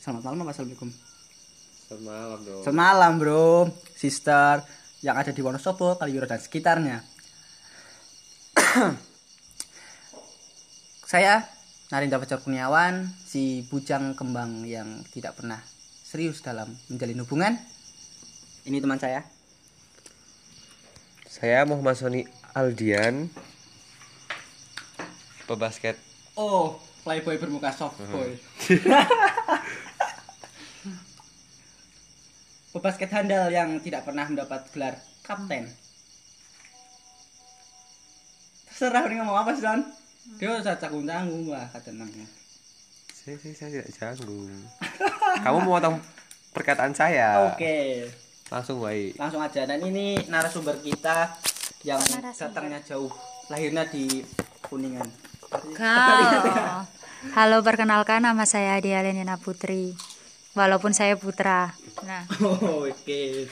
Selamat malam apa assalamualaikum? Selamat malam dong. Selamat malam bro, sister yang ada di Wonosobo, Kaliuro dan sekitarnya. Saya Narinda Fajar Kurniawan, si bujang kembang yang tidak pernah serius dalam menjalin hubungan. Ini teman saya. Saya Muhammad Sony Aldian. Pebasket. Oh, playboy bermuka soft boy. Pebasket handal yang tidak pernah mendapat gelar kapten. Terserah ini ngomong apa sih, Don? Dia usah canggung-canggung lah kata nangnya. Saya, saya, saya tidak canggung. Kamu mau tahu perkataan saya? Oke, Langsung baik. langsung aja. Dan ini narasumber kita yang Narasumber. datangnya jauh, lahirnya di Kuningan. Kau. Halo, perkenalkan nama saya Adia Lenina Putri. Walaupun saya putra. Nah, Oh, Oke.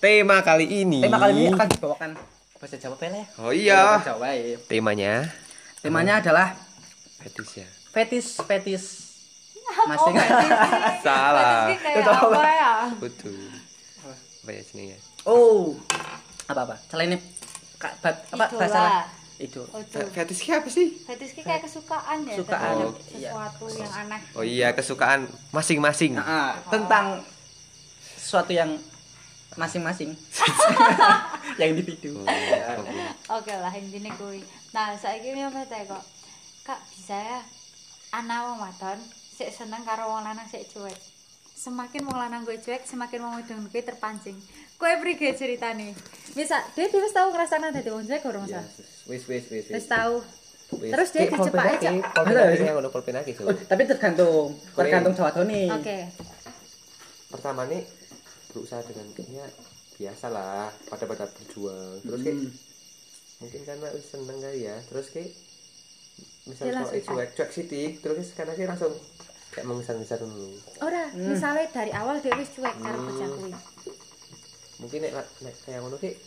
Tema kali ini. Tema kali ini akan dibawakan bahasa Jawa Pele. Oh iya. Jawa ya. Temanya Temanya adalah fetis ya. fetis fetis masing Salah. apa ya? Betul. Apa ya sini ya? oh apa apa selain ini apa bahasa itu Oh, Fe- Fetis ki apa sih? Fetis ki kayak kesukaan ya. Kesukaan, terhadap iya. Sesuatu yang aneh. Oh iya, kesukaan masing-masing. Nah, ah, tentang sesuatu yang masing-masing yang individu Oh, oke. Oke lah intinya kuwi. Nah, saiki ini apa teh kok? Kak, bisa ya anak wong wadon sik seneng karo wong lanang sik cuek. Semakin wong lanang gue cuek, semakin wong wedon gue terpancing. Kowe prige ceritane? Misal, dia dia wis tau ngrasakno dadi wong cuek gorong sa? wis wis wis. Wis tau. Wis. Terus dia dicepak lagi, aja. sih? tapi tergantung tergantung Jawa nih Oke. pertama nih berusaha dengan ya biasa lah pada pada berjuang terus kayak Hmm. mungkin karena wis seneng kali ya terus kayak misalnya kalau cuek cuek sidik terus karena kayak langsung kayak mengesan-ngesan dulu Ora, misalnya dari awal dia wis cuek karo bocah kuwi. Mungkin nek, nek kayak ngono kayak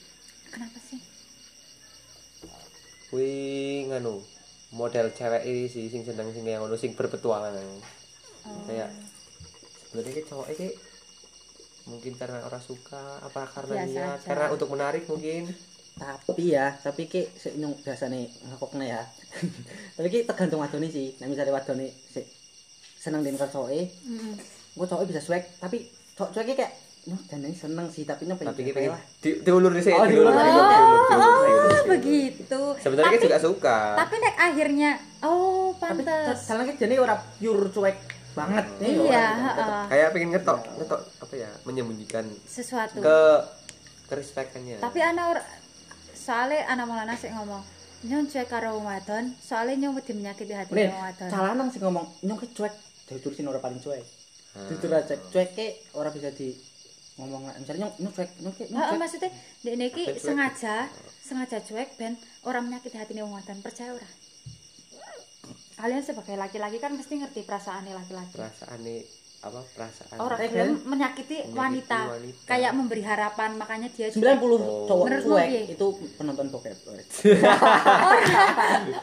Kenapa sih? wih nganu model cewek ini sih sing seneng sing kayak ngono sing berpetualangan Oh. kayak sebenarnya kayak cowok kayak mungkin karena orang suka apa karena Biasa niat aja. karena untuk menarik mungkin tapi ya tapi ki sik nyung biasane ngakokne ya tapi ki tergantung wadone sih nah misalnya wadone sik seneng dengan cowok Mm-mm. gue cowok bisa swag tapi cowok cueknya kayak Nuh, dan ini seneng sih, tapi nyampe tapi kita lah. di, diulur di sini Oh, diulur, diulur, diulur, diulur, diulur, Oh, diulur, diulur. begitu. sebenarnya tapi, kita juga suka tapi nek akhirnya oh Tapi pantes. salahnya jadi orang pure cuek banget nih. Iya, orang. heeh. kayak pengen ngetok ngetok apa ya menyembunyikan sesuatu. ke kerespekannya Tapi anak ora soalnya anak maulana sih ngomong nyon cuek karo wong wadon, soalnya nyon wedi menyakiti hati Nih, wong wadon. salah nang sih ngomong nyong ke cuek, jadi tulisin orang paling cuek. Ah. Jujur aja, cuek ke orang bisa di ngomong misalnya ke nyong Heeh, cuek. maksudnya dek niki sengaja sengaja cuek ben orang menyakiti hati wong wadon percaya ora? Kalian sebagai laki-laki kan mesti ngerti perasaannya laki-laki. perasaan nih apa perasaan Orang Eh, belum kan? menyakiti Menyakiti wanita. wanita. kayak memberi harapan makanya dia 90 Oh. cowok Menurutmu cuek itu penonton bokep.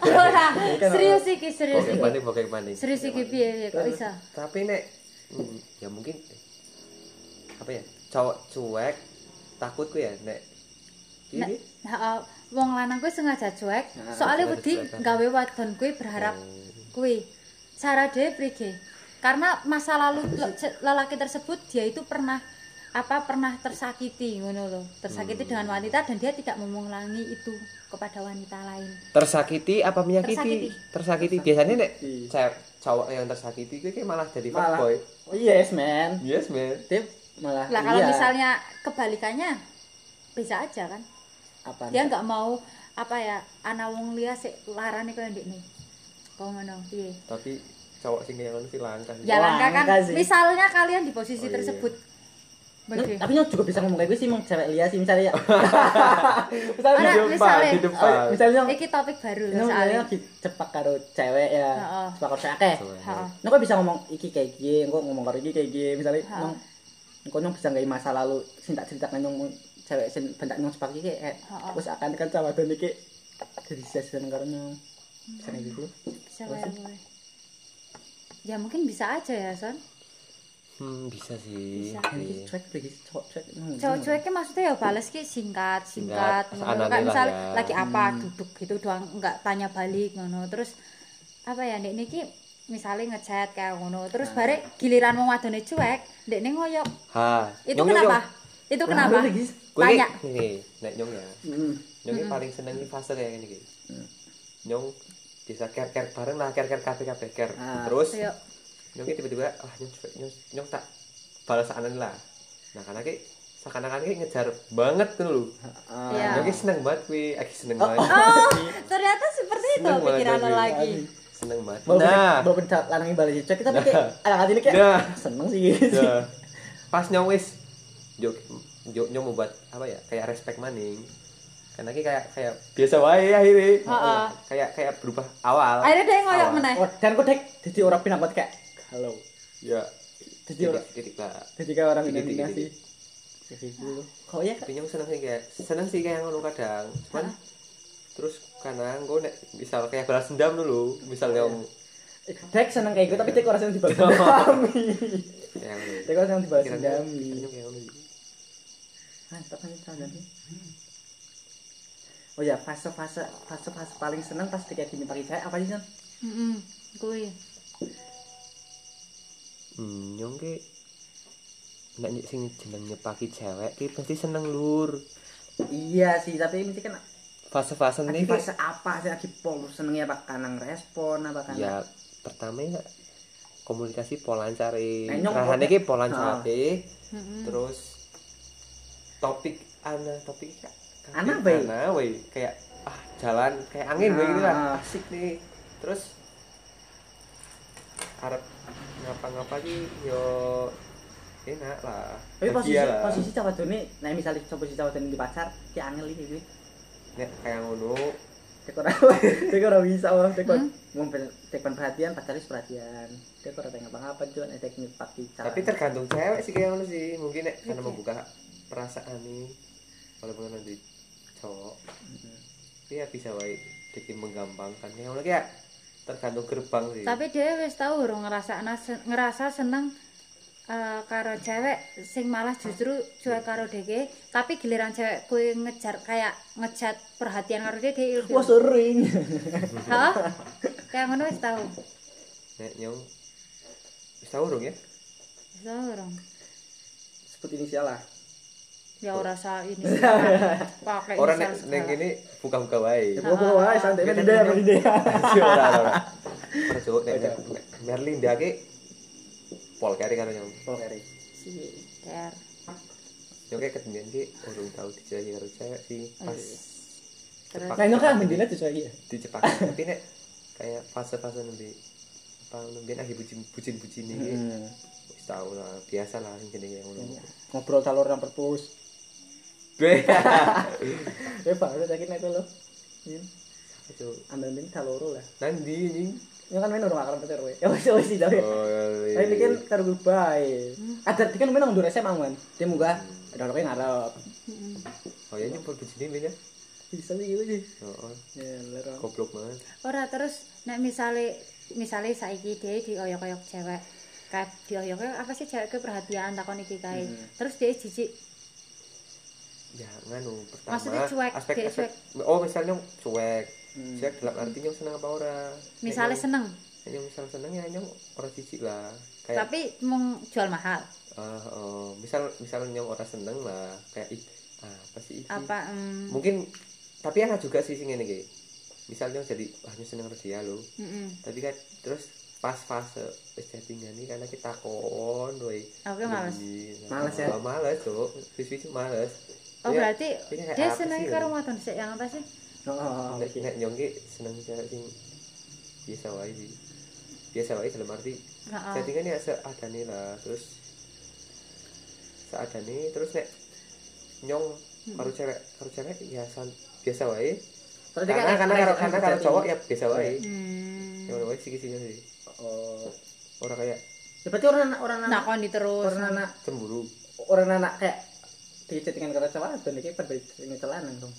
Ora, serius iki, serius iki. banding bokek banding Serius iki piye kok bisa? tapi nek hmm, ya mungkin apa ya cowok cuek takutku ya nek ini heeh, wong lanang kuwi sengaja cuek, Nah, soalnya wedi gawe wadon kuwi berharap Oh. kuwi. Cara dhewe prige? Karena masa lalu lelaki tersebut dia itu pernah apa pernah tersakiti ngono loh. Tersakiti dengan wanita dan dia tidak mengulangi itu kepada wanita lain. tersakiti apa menyakiti Tersakiti. tersakiti, biasanya nek cewek cowok yang tersakiti itu kayak malah jadi fuckboy Oh yes man. yes man Dia malah Lah kalau iya. misalnya kebalikannya bisa aja kan? apa? Dia nggak mau apa ya anak wong liya sik larane koyo ndekne. Kok ngono piye? tapi cowok sing ngono sih langka sih. Ya langka kan. langka sih. Misalnya kalian di posisi Oh, iya. tersebut. Bagi. tapi nyong juga bisa ngomong kayak gue sih emang cewek lihat sih misalnya ya. misalnya di depan misalnya. di depan Oh, misalnya Iki topik baru nyong soalnya. misalnya lagi cepak karo cewek ya. Heeh. Cepak karo cewek akeh. Cewek. Heeh. Nyong kok bisa ngomong iki kayak gini, kok ngomong karo iki kayak gini misalnya Ha. Nyong bisa nggak masa lalu sing tak ceritakan nyong cewek sing bentak nyong iki kayak Ha. wis akan kan sama don iki jadi sia-sia karo nyong. Bisa kayak gitu. Bisa kayak gue. Ya mungkin bisa aja ya, Son. Hmm, bisa sih. Bisa. Iki cuek lagi cowok cuek. Hmm, cowok hmm. cueknya maksudnya ya bales ki singkat singkat seadanya kan misal ya. lagi apa duduk gitu doang nggak tanya balik ngono terus apa ya nek niki misalnya ngechat kayak ngono terus barek giliran mau wadone cuek dek ning ngoyok Ha. itu nyong, kenapa nyong. itu Lah, kenapa lu lagi. Tanya iki nih, nek nyong ya. Hmm. Nyong iki paling seneng di fase kayak gini. Hmm. Nyong bisa ker-ker bareng lah, kabeh-kabeh ker. Ah. Terus Ayo. nyong tiba-tiba ah nyong cuek, nyong, nyong tak balas anan lah. Nah, karena ki seakan-akan ki ngejar banget tuh. Ah, Iya. Nyong ki seneng banget kuwi, aki seneng Oh, banget. oh ternyata seperti itu pikiran lo aku. lagi Seneng banget. Walaupun Nah, walaupun lanangnya balik cuek tapi Nah. kayak anak hati ini kayak Nah. seneng sih ya. Pas nyong wis nyong nyong nyong mau buat apa ya? Kayak respect maning. Karena ki kayak kayak biasa wae akhirnya. Heeh. Kayak kayak berubah awal. akhirnya dia ngoyok Awal. meneh Oh, dan kok dek jadi orang pinang buat kayak halo. Ya. Jadi orang titik lah. jadi kayak orang gitu. Kok ya? Tapi nyong seneng sih kayak seneng sih kayak ngono kadang. Cuman terus karena gue nek misal kayak balas dendam dulu, misal Oh, yang Dek seneng kayak gitu tapi dek orang seneng dibalas kayak ngono. Dek orang seneng dibalas kayak ngono. Mantap mantap dan Oh ya, fase-fase fase-fase paling seneng pas dek diminta saya apa sih, San? Heeh, kuwi. Hmm, nyong ki nek sing jeneng nyepaki cewek ki pasti seneng lur. Iya sih, tapi ini kan Fase-fase ki fase apa sih lagi pol senengnya apa kanang respon apa kanang ya pertama ya komunikasi Nah, nyong rahane ki pola lancar Ah. Heeh. terus topik ana topik kayak Ana, Bay. ana wey kayak ah jalan kayak angin wey gitu lah Ah. asik nih terus arep ngapa-ngapa ki yo enak lah Tapi posisi lah. posisi cowok ini, nah misalnya posisi cowok ini di pacar, kayak angel iki kuwi. Nek kayak ngono. Dek ora dek ora bisa dek Hmm? mau tekon perhatian, pacaris perhatian. Dek ora pengen apa-apa cuman dek nyepak pacar. tapi tergantung cewek sih kayak ngono sih. Mungkin nek karena membuka perasaan nih walaupun nanti cowok tapi ya bisa wae jadi menggampangkan. Kayak ngono kayak tergantung gerbang sih. Tapi dia wis urung ngerasa ngerasa seneng eh, karo cewek sing malah justru cuek karo deke tapi giliran cewek kue ngejar kayak ngejat perhatian karo dia dia ilfil Wah sering. Hah? kayak ngono wis tau. Nek nyong wis tau urung ya? Wis tau urung Sebut inisial lah. ya ora sa ini pakai orang inisial nek nek segala. gini buka-buka wae. Ya pokok wae santai. Kan ide punya- ide. ora ora ora. Ora nek Merlinda ki pol kari karo nyong Pol kari. si ter nyong kayak ketemu ki urung tau dijelahi karo cewek sih pas terus Nah, ini kan mendina tuh lagi ya. dicepak tapi nek kayak fase-fase nanti apa nanti lagi bucin bucin bucin ini Hmm. wis tau lah biasa lah yang gini kayak ngono Ngobrol salur yang perpus. Be. Ya Pak, udah sakit itu loh. Ini Cuk. ambil ini salur lah. Nandi ini. Ya kan main orang akrab pacar we. Ya wis wis tidak. Oh, iya. Tapi kan karo bae. Ada kan main nang SMA man. Dia muga ada orang yang ngarep. Oh ya nyempol bucin ini ya. Bisa sih gitu sih. Oh, oh. Ya lero. goblok banget. ora terus nek misale misale saiki dia dioyok-oyok cewek kayak dioyok apa sih cewek perhatian takon iki kae terus dia jijik Ya nganu pertama Maksudnya cuek, aspek aspek oh misalnya cuek. Hmm. Cuek dalam arti nyong seneng apa ora? misale Nek nyong- seneng nyong misal seneng ya nyong ora jijik lah. Kayak tapi mau jual mahal ah oh, misal misal nyong ora seneng lah kayak ih ah, apa sih iki? apa em, Mungkin tapi ana juga sih sing ngene iki. Misalnya jadi ah nyong seneng karo dia lho. mm-mm. tapi kan terus pas fase wis chattingan ini karena kita kon woi Oke, males. Males ya? Males tuh siswi males oh Ya, berarti ini kayak dia seneng karo ya? wadon sik yang apa sih Oh, oh, nek oke. nek nyong ki seneng cewek sing biasa wae sih biasa wae dalam arti Heeh. chattingan ya seadane lah terus seadane terus nek nyong karo cewek karo cewek ya san, biasa wae karena kan- karena karo kan karena karo chatting. cowok ya biasa wae hmm. yang wae sih sih sih Oh. orang kayak Ya berarti orang orang anak nakoni terus orang anak cemburu orang anak kayak di chattingan karo cewek dan iki pada ini celanang dong.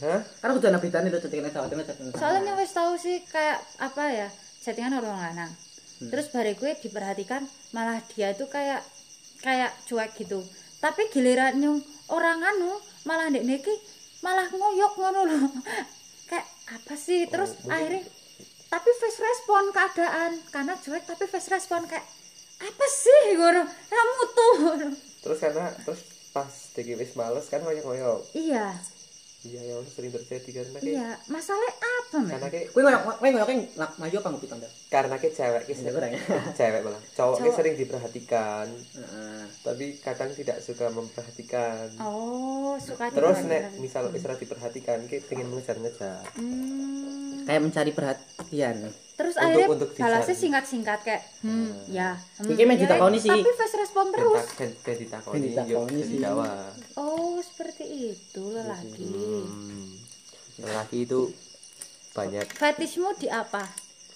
Hah? Karena aku udah nabi tani lo chattingan cewek dengan chattingan. soalnya wis tahu sih kayak apa ya chattingan orang lanang. Hmm. terus bare gue diperhatikan malah dia tuh kayak kayak cuek gitu. Tapi giliran nyung orang anu malah ndek niki malah ngoyok ngono loh. Kayak apa sih? Terus Oh, mungkin- akhirnya tapi face respon keadaan. Karena cuek tapi face respon kayak apa sih? Ngono. Kamu tuh terus karena terus pas Deki wis males kan koyo iya iya ya sering terjadi karena kayak iya masalah apa men karena kayak Kowe ngoyo kowe ngoyo kan maju apa ngopi tanda? karena kayak cewek kayak ya. cewek malah cowok kayak sering diperhatikan Heeh. tapi kadang tidak suka memperhatikan oh suka terus nek misal misal diperhatikan kayak pengen mengejar-ngejar Hmm. Kayak mencari perhatian. terus Untuk- akhirnya untuk balasnya singkat-singkat kayak hmm ya hmm, Iki main ya, ditakoni sih. tapi face respon terus ben ditakoni ditakoni sih. oh seperti itu lelaki hmm. lelaki itu banyak fetishmu di apa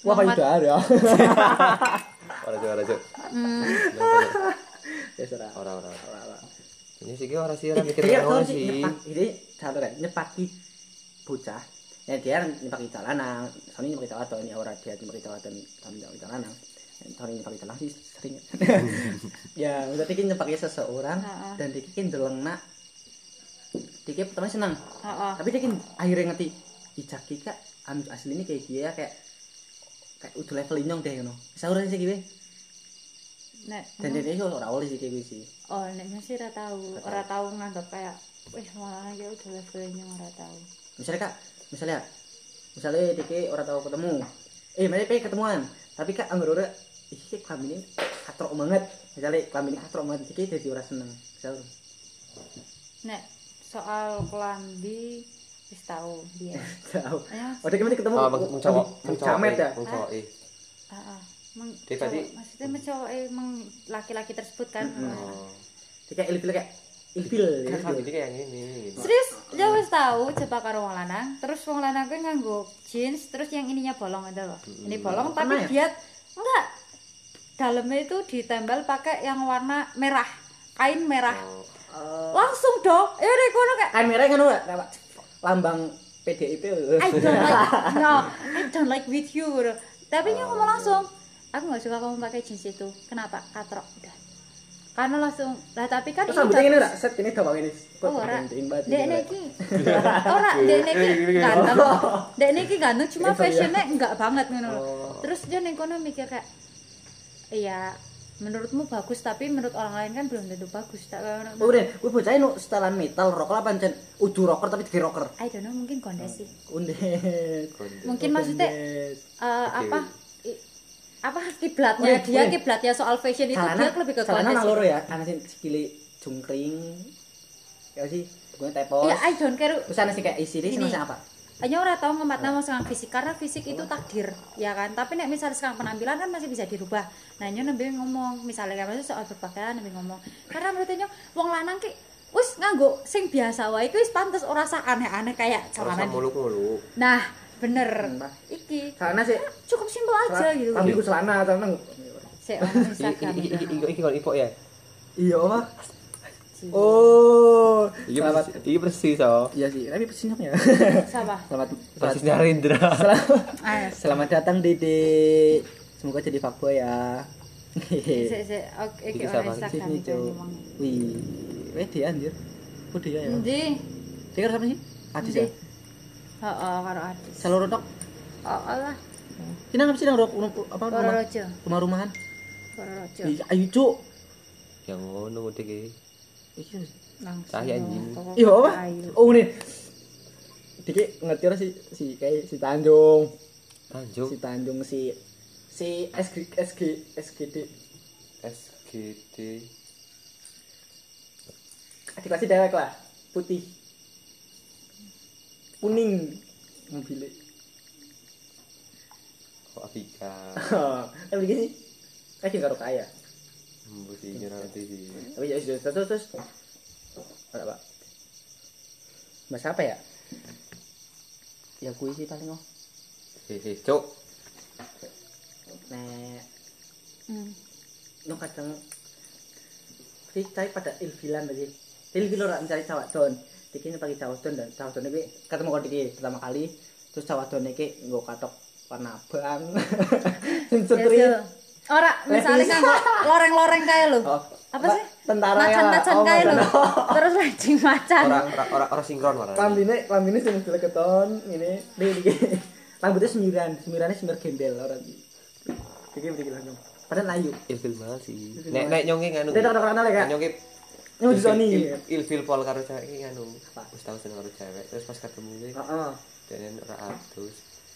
Wah, Muhammad- udah ada. orang orang Hmm, Ya sudah. orang orang Ora-ora. ini sih orang sih orang mikir ngono tau sih ini satu kan nyepaki bocah. Ya dia nyepaki lanang, Sony nyepaki wadon ya ora dia nyepaki wadon, kami nyepaki lanang. Sony nyepaki lanang sih sering. ya, udah iki nyepaki seseorang dan iki ki ndelengna Diki pertama senang, heeh. tapi dia kan akhirnya ngerti ijaki kak anu asli ini kayak dia kayak kayak udah level inyong deh you know. Sauran sih gue nek dan dia itu ora oleh sih kayak gue sih. oh nek sih ora tahu ora tahu nganggap kayak wih malah ya udah levelnya ora tahu misalnya kak misalnya misalnya diki orang tahu ketemu. Eh mereka pengen ketemuan. Tapi kak anggur ora ih kami ini katrok banget. Misalnya kami ini katrok banget. Diki jadi orang seneng misalnya nek soal kelambi wis tahu dia tahu ya oh diki ketemu? Oh meng meng cowok meng cowok jamet ya eh. Heeh Meng, Dia tadi- cowok- maksudnya mencowok eh laki-laki tersebut kan? Oh. Diki kayak ilfil kayak ilfil kan ya ini kayak gini Serius, dia wis tahu coba karo wong lanang, terus wong lanang kuwi nganggo jeans, terus yang ininya bolong itu loh. Ini bolong tapi Pernah ya? dia enggak. Dalamnya itu ditempel pakai yang warna merah, kain merah. oh Langsung dong. Ya udah kono kayak kamera kan ora kayak lambang PDIP I don't like no, I don't like with you. gitu. Tapi dia ngomong langsung, aku nggak suka kamu pakai jeans itu. Kenapa? Katrok udah. Karena langsung, lah tapi kan terus ini ora set ini doang ini Oh, ora. Dek neki. Ora, dek neki ganteng. Dek neki ganteng cuma Iya, iya. fashionnya enggak banget ngono. Oh. Terus dia ning kono mikir kayak iya menurutmu bagus tapi menurut orang lain kan belum tentu bagus. Tak Oh, Udah, gue bocah nu setelan metal rocker apa pancen udu rocker tapi tiga rocker. I don't know mungkin kondisi. Konde Mungkin maksudnya eh, apa apa kiblatnya? Udah, dia kiblatnya soal fashion itu Celana, dia lebih ke celana kondisi. nang loro ya, ana sing sikile jungkring. Ya sih, gue tepos. Ya I don't care Terus ana sing kayak isi ini. sama apa? hanya orang tahu ngemat nama sekarang fisik karena fisik itu takdir ya kan? Tapi nek misalnya sekarang penampilan kan masih bisa dirubah. Nah nyo nabi ngomong misalnya kan soal berpakaian nabi ngomong. Karena menurutnya wong lanang ki wis nganggo sing biasa wae kuwi wis pantes ora usah aneh-aneh kayak celana muluk-muluk. Nah bener Hmm, iki Celana sih cukup simpel aja gitu Rambut gue celana celana. saya orang iki Instagram iki iki iki kalau ipok ya Iya, apa? Oh. iki Selamat. bersih iki bersih so Iya sih, tapi persisnya ya. siapa Selamat bersih Narendra selamat, ah selamat datang Dede. Semoga jadi fuckboy ya. sik sik oke iki Iki orang siapa? Instagram Cuk. ngomong Wih, wedi anjir. Oh dia ya. Endi? Dia siapa sih? Adis ya. Endi? Heeh, karo Adis. Seluruh tok. Oh, Allah, Ini ngapa sih nang ru- apa rumah? Karo Rojo. Ih, Ayo cuk. yang ngono dek Iki Langsung. Cahaya anjing. Iya apa? Oh ini. Diki ngerti ora si si kayak si Tanjung, Tanjung si Tanjung si si SG SG SGD. SGD Adik kelas dewek lah, putih. Kuning mobilnya. kok Kan begini sih. Kayak karo kaya. mesti nanti sih Tapi ya sudah terus terus. Ada Pak. Mas apa ya? Ya kui sih paling oh. hehe cuk Nek Hmm. no kadang sih cari pada ilfilan tadi ilfil orang mencari cawat don dikini pagi cawat don dan cawat don ini ketemu kau diki pertama kali terus cawat don ini nggak katok warna abang Ya, sensitri so, Ora, misalnya nganggo loreng-loreng kae lho. Oh, Apa sih? Tentara Oh, lho. macan. Terus lajing macan. Ora ora ora ora sinkron ora. Lambine lambine sing keton ini iki. Rambutnya semiran, semirannya semir gembel ora iki. Iki iki langsung. Padahal layu. Ilfil banget sih. Nek nek nyonge nganu. Ya, Kak? Nyonge Sony. il- Ilfil pol karo cewek iki. Apa? Wis tau seneng karo cewek. Terus pas ketemu kuwi Heeh. dene ora adus.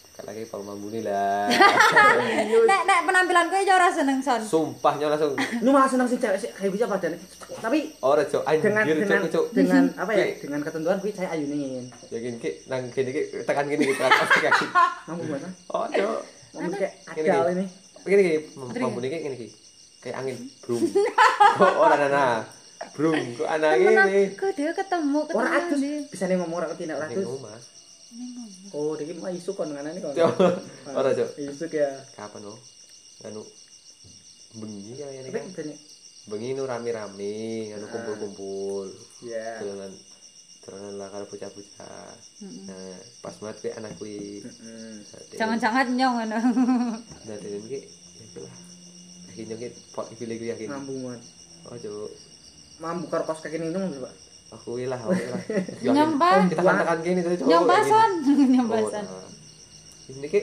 Kak lagi pol mambune lah. Nek nek penampilan kowe ya ora seneng son. Sumpahnya langsung Lu malah seneng sih cewek sih kayak bisa padahal. Tapi ora cok dengan anjir dengan cok cok. dengan apa ya? Dengan ketentuan kuwi saya ayunin. Ya gini ki nang gini ki tekan gini ki tekan kaki. Mampu mana? Oh cok. Mampu kayak Gini, akal gini. ini. Begini ki mambune ki ngene ki. Kayak angin brum. Kok ora ana. Brum kok ana Temenan ngene. kok dia ketemu ketemu. Ora atus bisa nih ngomong ora ketina ora Ning atus. omah. Oh, iki mah isu kon ngene kon. Cok. Ora cok. Isu ya. Kapan lo? Anu bengi kayaknya Tapi kan. ben Bengi nu rame-rame, anu kumpul-kumpul. ya. Dolanan dolanan lah karo bocah-bocah. Nah, pas banget kuwi anak kuwi. Heeh. Nah, dia- Jangan-jangan nyong ngono. Nah, dene iki ya lah. Iki nyongit pot iki lagi yakin. Mampu man. Oh, cok. Mampu karo kos kaki minum Pak. Aku kuwi lah, aku kuwi lah. Yakin. Nyompa. Kita kan tekan gini tadi Oh, son. nah. Ini ki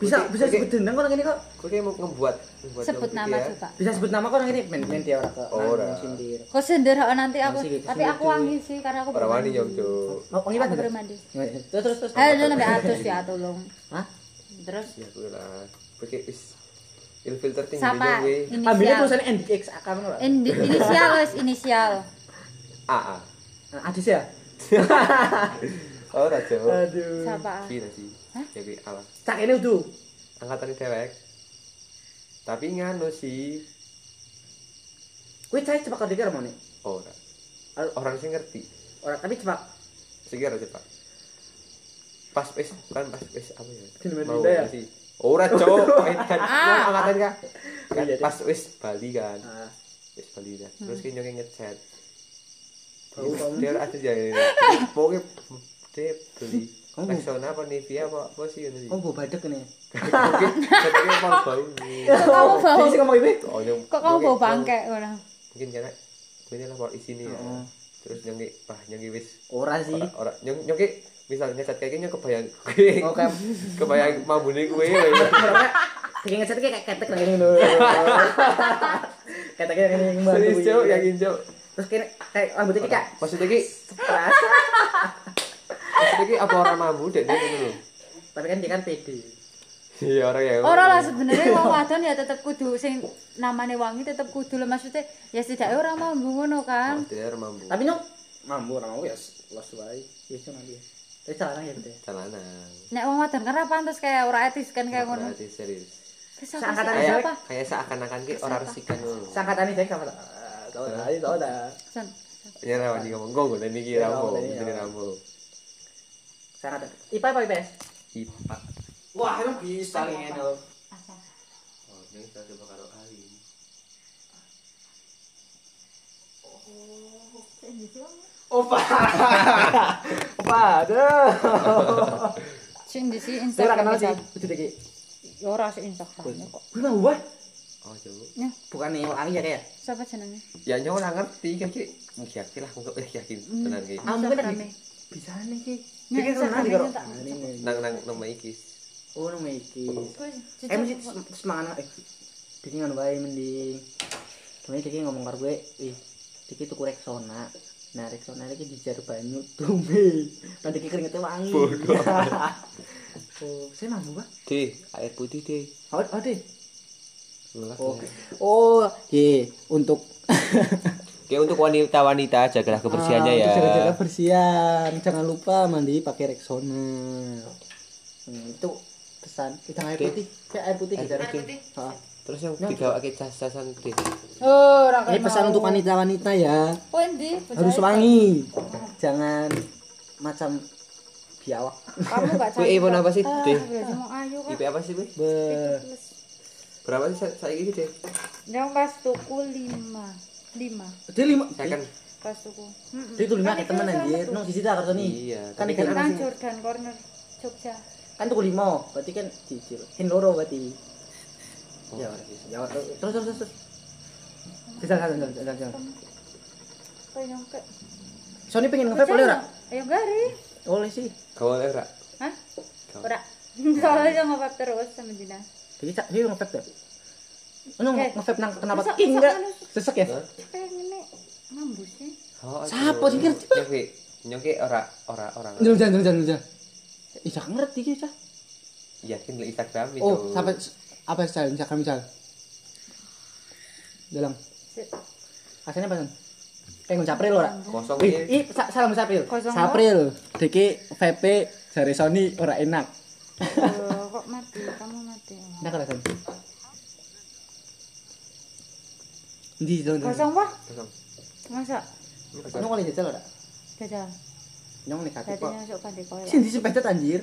Bisa bisa sebut dendang kok ini kok. Kowe kayak mau ngebuat ngebuat Sebut nama ya. coba. Bisa sebut nama kok ini men men dia ora ke. Ora. nang sindir. Kok sender kok nanti aku, Masih gitu, tapi aku wangi sih karena aku Ora wani bermandi. nyong, Cuk. Oh, pengen Aku banget. bermandi. Terus terus terus. Ayo sampai atus ya tolong. Hah? Terus Ya kuwi lah. Pakai wis filter tinggi kuwi. Ambilnya Inisial. tulisannya NDX akan ora. Ini- Inisial wes inisial. AA. Adis ya? Ora, Cuk. Aduh. Siapa? Pira sih? Hah? Ya kuwi ala. Cak ini udah. Angkatan dewek. Tapi nganu sih. Kuwi saya cepat kau dikira mau nih. Ora. Orang sih ngerti. Orang tapi cepat. Sikir cepat. Pas wis kan pas wis apa ya? Dinda ya? sih. Ora, Cuk. Kan Ah. angkatan kan. Kan Iya, deh. pas wis Bali kan. Nah, Wis Bali dah. Terus ki nyong ngechat. kamu. Dia ada ya. Pokoknya dia beli Kamu- Rexona apa Nivea apa apa sih ini? Kamu bawa badek ini. Mungkin katanya mau bau nih. kamu bau? Sih ngomong. Oh, yang- Kok kamu mungkin- bau bangke ngono? Mungkin karena ini lah kalau isini ya. Oh. Terus nyongi, wah nyongi wis Ora sih. ora ora nyong nyongi misalnya cat kayak gini kebayang Oh, kayak kebayang mambune kuwe. Pokoknya bikin ngecat kayak ketek lah ini loh. Keteknya ini yang bantu. Serius cok, yakin cok. Terus kayak kayak rambutnya kayak Maksudnya ki, maksudnya ki apa orang mambu deh dia gitu loh. Tapi kan dia kan pede. Iya orang ya. Ora lah sebenarnya wong wadon ya tetep kudu sing namanya wangi tetep kudu lah maksudnya ya setidaknya orang mau ngono kan. Orang mambu. Tapi no mampu orang mau ya los wae. Ya itu nanti. Tapi celana ya betul. Jalanan. Nek wong wadon kan ra pantes kayak ora etis kan kayak ngono. Berarti serius. Terus apa Seangkatan Siapa? kayak seakan-akan ki orang resikan ngono. Sangkatan ini saya kapan? Tahu dah, tahu dah. Son. Ya rawan di ngomong gue dan iki Ya, ini, ini ya. rambo. Sangkatan. IPA apa IPS? Ipa. Wah, emang bisa ini loh. Oh, ini kita coba karo Ali. Opa. Opa, aduh. Sing di si Saya ora kenal Instagram. sih. Itu deh. Ya ora sih Instagram kok. Mau wah. Oh, coba. Ya, Bukan nih wangi ya kayak. siapa jenenge? Ya nyawa ora ngerti kayak ki. Yakin lah kok eh yakin tenan ki. Instagram-e. lagi. Bisa nih ki. Kan karo. Ah, ini. Nang nang nama iki. Oh, nama iki. Eh, mesti semangat eh. Ngono wae mending. Kemudian Diki ngomong karo gue, ih, Diki tuku Rexona. Nah, Rexona iki dijar banyu tumbe. Nanti keringetnya wangi. Bodoh. oh, saya mampu, Pak. Deh, air putih deh. Oh, oh. Ngelak, Oh, ya. oh, ye, untuk Kayak untuk wanita-wanita jagalah kebersihannya Ah, ya. Jaga-jaga bersihan. Jangan lupa mandi pakai Rexona. Hmm, itu pesan. Kita air Oke. putih. Kayak air putih Air kita. putih. Terus yang digawake cas-casan gede. Oh, ora Ini pesan untuk wanita-wanita ya. Oh, endi? Harus wangi. Jangan macam biawak. Kamu gak Kowe iPhone apa sih, Ah, ayo kan. IP apa sih? Be. Berapa sih sa- saiki iki, Deh? Yang pas tuku 5. 5 Dia lima. Second. pas tuku. Dia itu lima Kan kayak temen itu anjir. Nong sisi tak kartu nih. Iya, Kan ikan kan- Kan? Jordan Corner Jogja. Kan tuku lima. Berarti kan cicil. Hin loro berarti. Ya, ya, terus terus terus. terus. Bisa jalan jalan jalan jalan. Kok nyongke? Sony pengen nge-vape boleh ora? Ayo gari. Oleh sih. Kau oleh ora? Hah? Kau. Ora. Soalnya nge-vape terus sama Dina. Jadi cak dia nge-vape Oke. nge-vape nang kenapa enggak? anu. Sesek ya? Sih. Oh, Siapa sih, ngerti, Nyongke, nyongke ora ora orang. Jalan jalan jalan jalan. cak ngerti iki cak. Yakin di Instagram itu. Oh, sampai apa sih Instagram misal? Dalam. Sip. Aslinya apa, Son? Kayak ngucapril ora? kosong Ih, ih, sa- salam. Kosong Sapril. Diki VP dari Sony ora enak. Oh, kok mati? Kamu mati. Nah, kalau Son. Ndi, Son? Kosong wah. Kosong. Masa? Nyong oleh jajal ora? Jajal. Nyong negatif Berarti kok. Sih, di sepedet anjir.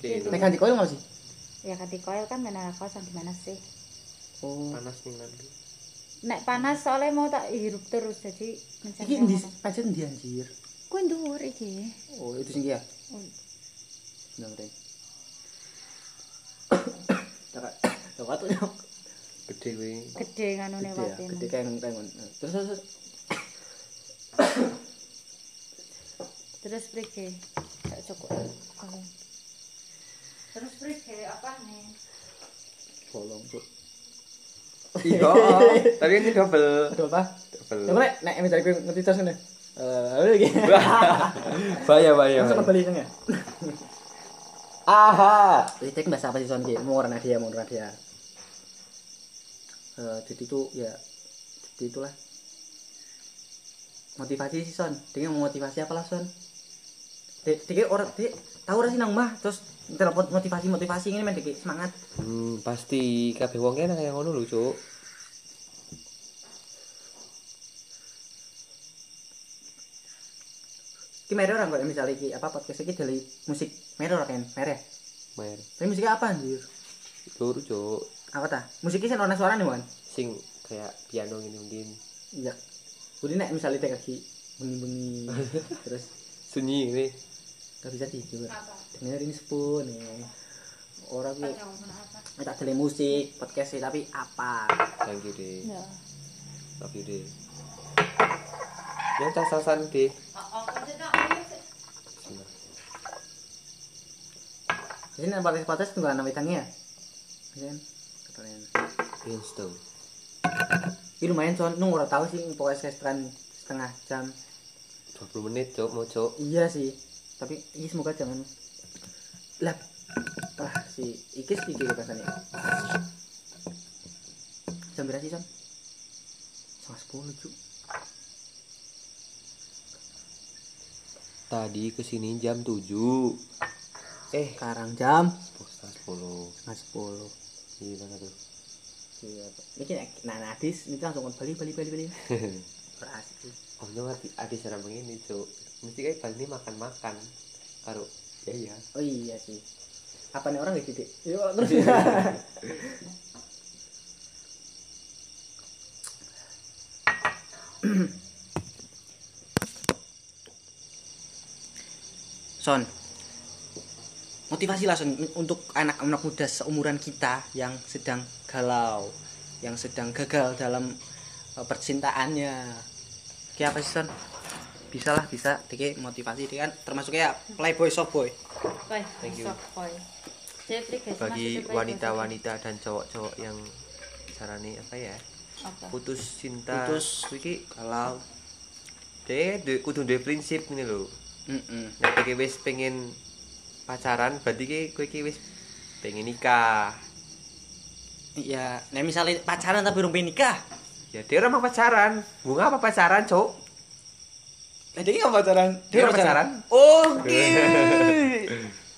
Gitu. Nek ganti koil nggak sih? Ya ganti koil kan benar kosong gimana sih? Oh. panas nih nanti. Nek panas soalnya mau tak hirup terus jadi mencari Iki di panas. pedet ndi anjir? Kue dhuwur iki. Oh, itu sing ya. Oh, Nang kakak tuh nyong. Gede kuwi. Gede nganune wate. gede kayak pengen. Terus terus. terus. Terus prike? Gak cukup. Terus prike apa nih? Bolong, Cuk. Iya, tapi ini double. Aduh apa? Double. Ya boleh, nek misalnya gue ngerti terus ngene. Eh, iki. bahaya bahaya. Masuk bahaya. kembali ya? Aha. Litek bahasa apa sih Son? Ki? Mau warna dia, mau warna dia. Eh, jadi itu ya jadi itulah motivasi sih Son. Dia mau motivasi apa lah Son? Dia, orang dia tahu rasa nang mah terus telepon motivasi motivasi ini main dia semangat. Hmm, pasti kabeh wong kene kaya ngono lho, Cuk. Ki mere orang kok misalnya ki apa podcast iki dari musik ora kan? Mere. Mer. Tapi musiknya apa anjir? Luru, Cuk. Apa ta? Musiknya sih ana suarane, Mon. Sing kayak piano ngene undin. Iya. Udah nek misalnya teh kaki bengi-bengi terus Sunyi ini. Gak bisa tidur. Dengerin sepun nih. Orang gue tak tele musik podcast sih tapi apa? Thank you, deh. Ya. Love you, deh. Yang casasan, deh. Jadi nek podcast podcast tunggu anak wedangnya ya. Kan? Katanya. Pinstone. Ini lumayan soal nung ora tahu sih podcast sekitar setengah jam. 20 menit, Cuk, mau, Cuk. Iya sih. Tapi ini semoga jangan lah ah si Ikis iki rasanya. Jam berapa sih? Setengah sepuluh, Cuk. Tadi ke sini jam 7. Eh, Sekarang jam setengah 10. setengah sepuluh. Gimana tuh? Iya, Pak. Ini nah nadis ini langsung balik balik balik balik. Berasik sih. Om oh, ngerti ada cara begini, Cuk. Mesti kayak balik ini makan-makan. Karo ya ya. Oh iya sih. Apa nih orang gitu, Dik? Yuk, terus. Son, motivasi lah Son untuk anak-anak muda seumuran kita yang sedang galau, yang sedang gagal dalam eh, percintaannya. Kayak apa sih Son? Bisa lah, bisa. Dike motivasi, dia kan termasuk kayak playboy soft boy. Baik, Thank you. Bagi wanita-wanita dan cowok-cowok yang carane apa ya? Apa? Putus cinta. Putus. Iki kalau deh duwe- kudu duwe prinsip ngene lho. Mm-mm. Nek iki wis pengen pacaran, berarti ki kowe iki wis pengen nikah. Iya, nah misalnya pacaran tapi belum pengen nikah. Ya dia orang pacaran. Bunga apa pacaran, Cuk? Lah dia nggak pacaran? Dia nggak pacaran. Oh,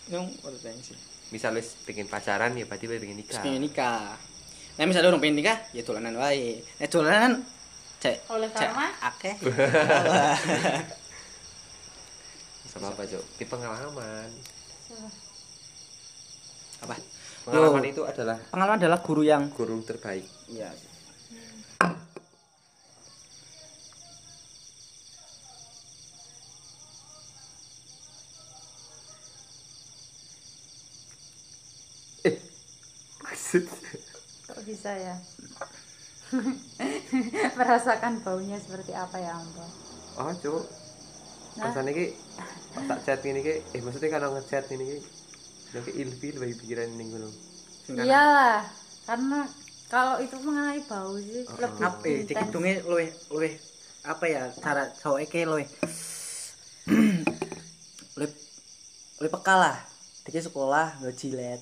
Yang pacaran sih. Misal wis pengen pacaran ya berarti wis pengen nikah. Terus pengen nikah. Nah misalnya orang pengen nikah, ya dolanan wae. Nah dolanan cek Oleh karma? akeh. Sama apa, Cuk? Di pengalaman. Apa? Pengalaman Yo. itu adalah Pengalaman adalah guru yang guru terbaik. Iya. Maksud Kok bisa ya? Merasakan baunya seperti apa ya ampun. Oh, cuk. Nah. Rasane iki pas tak chat ngene iki, eh maksudnya kalau ngechat ngene iki Yang ke ilfil bagi pikiran ning ngono. Sing kana- Iyalah, karena kalau itu mengenai bau sih Oh, lebih apa ya intens. dikitungnya luwih luwih apa ya cara cowok iki luwih luwih luwih peka lah Diki sekolah nggak jilet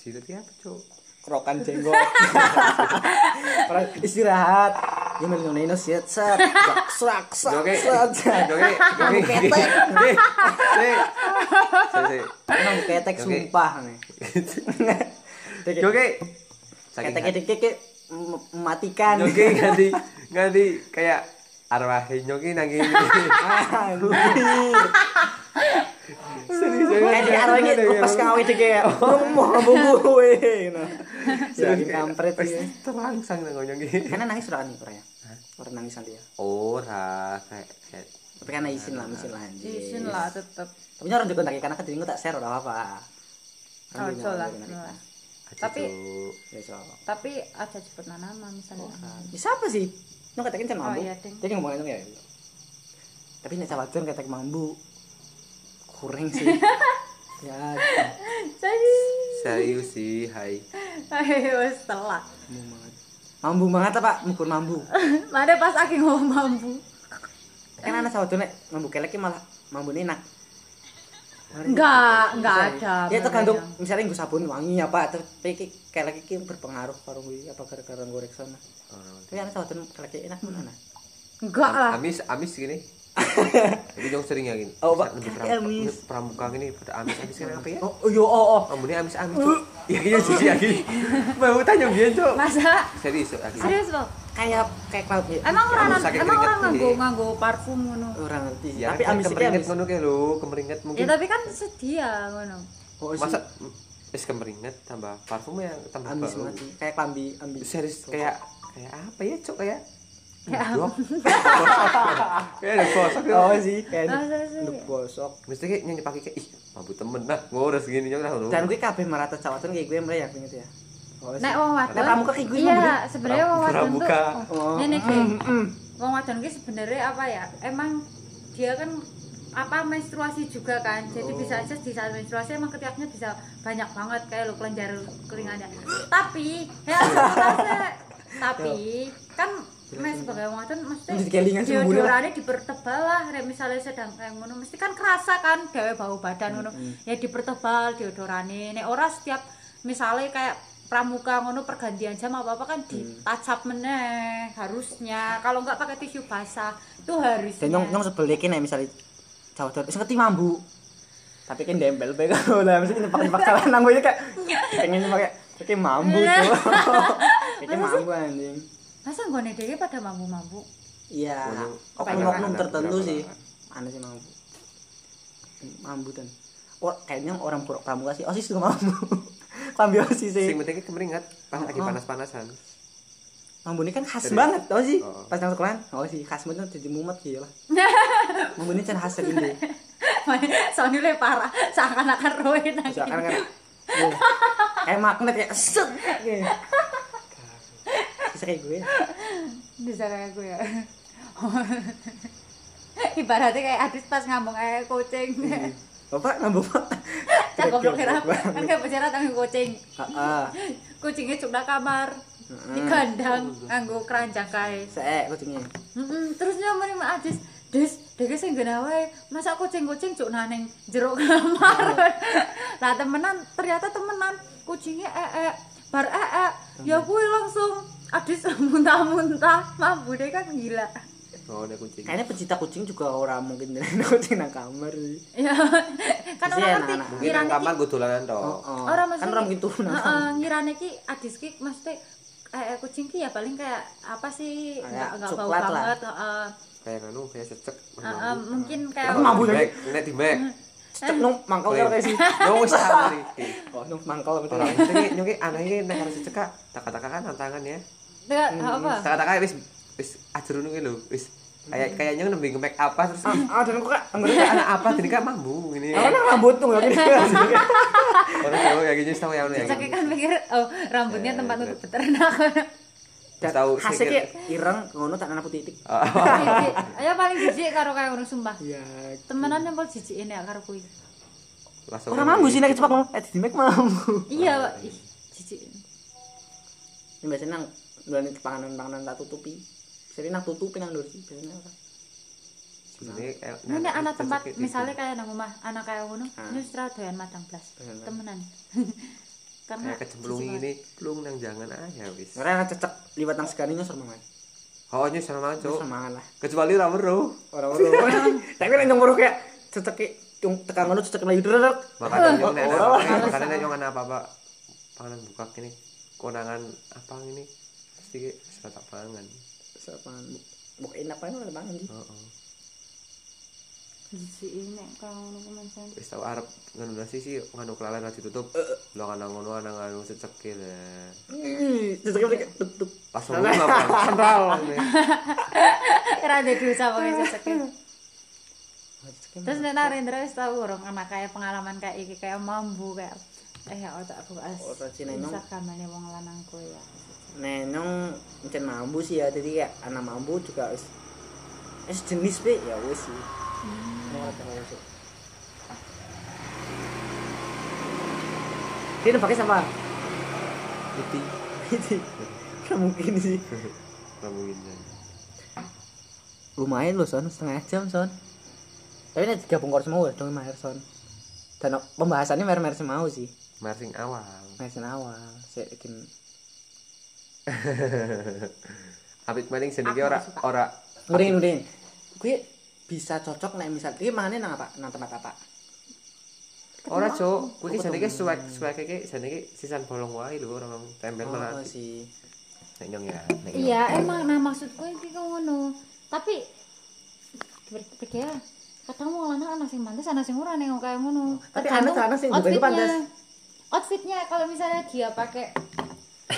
Jilat iki apa, cuk? kerokan jenggot Orang istirahat. Ya melu nino set set serak serak Joge, serak. joge, joge, ketek. sik. emang ketek sumpah. Nih. Saking ketek ketek ketek mem- mematikan Nyoki ganti ganti kayak arwah nyoki nang ngene. Anjir. Serius Kayak di arwah ini lepas kawin deh kayak mau bumbu weh. Nah, jadi kampret ya. terangsang nang nyoki. Karena nangis ora nih orangnya. Orang nangis nanti ya. Ora kayak Tapi kan izin lah, izin lah anjir. Izin lah tetep. Tapi orang juga tak karena kediri tak share ora apa-apa. Kan Ojo dia lah. Tapi-. Ya. Tapi aja cepet nama misalnya. Ya, siapa sih? Nyong katakan kan Oh, mambu. iya, Ding. Dia kan ngomongin ya. Tapi nek sawadon kayak mambu. Kurang sih. ya, Jadi, Serius sih, hai. ayo setelah. mambu banget. Mambu banget apa? Mukur mambu. Mana pas aku ngomong mampu. kan anak sawah nek mambu kelek malah mambu enak Enggak, enggak ada. ya tergantung misalnya gue sabun wangi apa tapi kelek iki berpengaruh karo gue apa gara-gara gorek sana tapi anak sawah kelek enak mana Enggak lah. Amis amis gini. Jadi dong sering ya gini. Oh, Pak. Amis. pramuka gini pada amis amis kan apa ya? oh yo oh oh Ambune amis amis. Cuk. Iya iya jadi lagi. Mau tanya biyen, Cuk. Masa Serius lagi. serius loh. kayak kayak cloud ya Emang Ya, orang emang orang keringet nganggo nganggo parfum ngono. orang ngerti Ya, tapi amis amis ngono kae lho, kemeringet mungkin. Ya tapi kan sedia ngono. oh Masa es kemeringet tambah parfum yang tambah amis mati kayak klambi ambi Serius kayak kayak apa ya, Cuk kayak Ya. Kayak ada gosok ya. oh sih kayak nduk bosok Mesti kayak nyanyi pakai kayak ih, mampu temen nah, ngurus gini nyok lah. dan gue kabeh merata cawatan kayak gue mulai ya inget ya oh Nek wong wadon. Nek pramuka kayak gue Iya, sebenarnya wong wadon tuh oh Ini mm, kayak mm. wong wadon ki sebenarnya apa ya? Emang dia kan apa menstruasi juga kan jadi bisa aja di saat menstruasi emang ketiaknya bisa banyak banget kayak lo kelenjar keringannya tapi ya tapi kan mes sebagai wong wadon mesti deodorannya dipertebal lah misalnya sedang kayak ngono mesti kan kerasa kan dewe bau badan ngono. Ya dipertebal deodorannya nek ora setiap misalnya kayak pramuka ngono pergantian jam apa apa kan ditacap meneh harusnya. Kalau nggak pakai tisu basah itu harusnya. Dan nyong nyong sebel iki nek misale cawat wis ngerti mambu. Tapi kan dempel bae kan lah. Mesti nyepak nyepak salah nang gue kayak pengen pakai pakai mambu tuh. Pakai mambu anjing. Masa nggone dhewe pada mampu-mampu iya. Oknum- oknum-oknum oknum- tertentu sih. aneh sih mambu? Mambu dan oh kayaknya orang buruk pramuka sih. Osis juga mambu. Klambi osis sih? Sing penting kemeringet pas lagi Oh. panas-panasan. mambu ini kan khas Serius? banget tau sih? Oh. pas nang sekolah oh sih khas banget jadi mumet gitu lah mambu ini kan khas ini soalnya parah seakan-akan roe nang Nih, kayak magnet kayak set. Kayak bisa kayak gue bisa kayak gue ya. Ibaratnya kayak adis pas ngambung kayak kucing. Bapak nambah pak kan goblok kira kan kayak bicara tentang kucing. Kucingnya cuma kamar. Di kandang nganggo keranjang kae. Saya kucingnya. Mm-mm, terus nyamperin Mak Adis Des, deke sing ngene wae. Masa kucing-kucing cuk nang ning jero kamar. lah temenan, ternyata temenan kucingnya ee. Bar ee, ya kuwi langsung Adis muntah-muntah. Mambu deh kan gila. Oh, ada kucing. kayaknya pecinta kucing juga orang mungkin jadi kucing nang kamar sih Ya, kan orang ngerti. Mungkin nang kamar gue dolanan toh. oh, oh. Orang kan orang gitu nang Heeh, kamar ngirane ki Adis ki mesti eh kucing ki ya paling kayak apa sih enggak enggak bau banget heeh. Kayak anu, kayak cecek. Heeh, mungkin kayak Aku mampu Mek, nek di mek. cek nung mangkal karo kayak sih Yo wis samari. oh nung mangkal betul iki nyuki anake nek harus cecek tak katakan tantangan ya. Enggak, apa? Tak katakan wis wis ajar ngono ki lho, wis kayak kayaknya nembe nge-make apa terus ah dan kok anggere kayak anak apa jadi kayak mambu ini Karena rambut tuh gak gini. orang Jawa kayak gini tahu ya ya Cek kan mikir oh rambutnya tempat untuk peternak. Tahu hasilnya ireng ngono tak anak putih titik. Ayo paling jijik karo kaya ngono sumpah. Iya. Temenan yang paling jijik ini karo kuwi. Orang mambu sih nek cepat ngomong, eh di mek mambu. Iya, Pak. Ih, jijik. Ini biasanya nang bulan panganan-panganan tak tutupi. Jadi nang tutupi nang dulu sih biasanya apa? Ini anak tempat misalnya kayak nang omah, anak kayak ngono, Ah. ini ra doyan madang blas. Doyan madang. Temenan. Karena kayak kecemplung ini plung nang jangan aja wis Orang yang cecek liwat nang segani nyosor mangan. oh nyus sama Nyosor cok mangan lah. kecuali ra weruh Orang-orang. Tapi nek nyong kayak cecek ki yung tekan ngono cecek lagi dulu. makanya lah. apa- makanya nek nyong ana apa-apa panganan buka ini konangan apa ini pasti sudah tak pangan Sapan. Buk enak apa yang mangan sih. Heeh jijik ini nek kaya ngono ku mensan. wis tau arep ngono nasi sih nganu kelalen ra ditutup lo ana ngono ana nganu secekil ya Cecek mereka tutup. langsung ngono apa sentral ini. Ora ada dosa pokoke cecek. Terus nek Narendra wis tau urung anak kayak pengalaman kayak iki kayak mambu kayak eh ya otak aku as. Ora sih, Nenong. Instagramane wong lanang ku ya. Nenong mencen mambu sih ya, jadi kayak anak mambu juga wis wis jenis be ya wis sih. Sih? Dia pakai sama Putih. itu. Kan mungkin sih. Ngomongin ya. Lumayan loh son, setengah jam son. Tapi ini digabung kor semua dong mahir son. Dan pembahasannya mer-mer semau sih. Marsing awal. Mesin awal, saya bikin Apit maning Aku ora ora Ngudin, ngudin. Gue bisa cocok nek misal ini mangannya nang apa? Nang tempat apa? ora cuk. Kuwi ketemu. suwek suwek iki seniki sisan bolong wae lho orang tempel malah. Oh, sih. Nek nyong ya. Iya, emang nah maksudku iki kok ngono. Tapi berbeda. Kadang wong lanang ana sing pantes, ana sing ora ning kaya ngono. Tapi ana- ana sing juga outfitnya. pantes. Outfitnya kalau misalnya dia pakai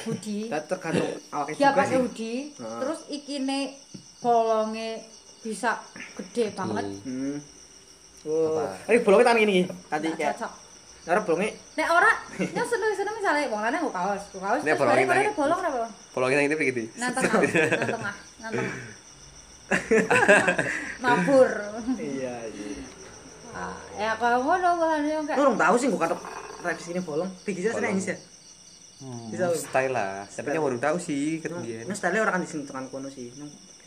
hoodie, tergantung awake dia pakai hoodie, terus ikine bolonge bisa gede banget. Hmm. Oh, Apa? ini bolongnya tangan gini. Tadi kayak cocok. Nara bolongnya Nek ora, nyok seneng-seneng misalnya wong lanang nggo kaos, nggo kaos. Nek bareng nang- bolong apa? Polongin nang ini begitu. Nang tengah, nang tengah, nang tengah. Mabur. Iya, iya. Ah, ya kalau ngono kan yo Lu orang tahu sih gua katok revisi ini bolong. Pikir saya Bolong. nangis ya. Hmm, Bisa. style lah. Tapi nyong baru tahu sih kan biyen. Ini style orang kan di sini tekan kono sih.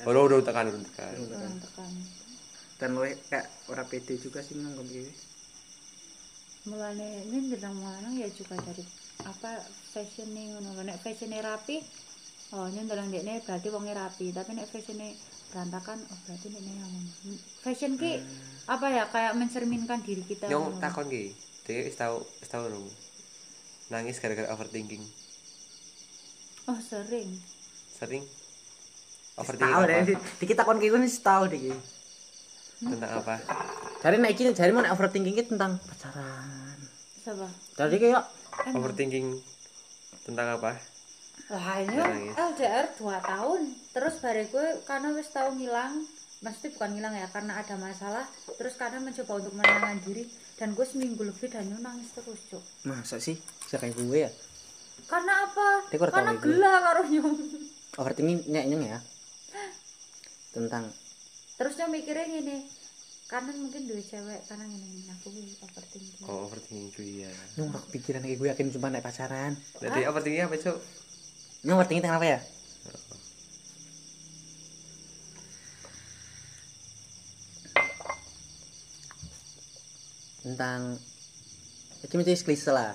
Nung, kayak- Ora tekan tekan. Tekan. Dan lu kayak orang pede juga sih kayak gini. Mulane ini tentang lanang ya juga dari apa fashion nih ngono nek fashion rapi oh nyendelang dekne berarti wonge rapi tapi nek fashion berantakan oh berarti dekne yang fashion ki apa ya kayak mencerminkan diri kita ngono. takon ki. Dia wis tau wis tau. Nangis gara-gara overthinking. oh sering Sering Tahu overthinking deh, apa? di- kita kon kayak gini sih tahu deh. Tentang apa? Dari naik ini, dari mana overthinking itu tentang pacaran. siapa Dari kayak Overthinking tentang apa? lah ini Nangis. LDR 2 tahun terus bare gue karena wis tau ngilang maksudnya bukan ngilang ya karena ada masalah terus karena mencoba untuk menenangkan diri dan gue seminggu lebih dan nangis terus cuk masa sih bisa kayak gue ya? karena apa karena tahu itu? gela karo nyong Overthinking nyeng ya. Tentang terus nyong mikirnya gini karena mungkin dua cewek karena gini gini aku overthinking Oh, overthinking itu iya. Nyong rak pikiran kayak gue yakin cuma naik pacaran. Jadi overthinking apa, Cuk? Nyong overthinking tentang apa ya? Tentang Ini menjadi klise lah.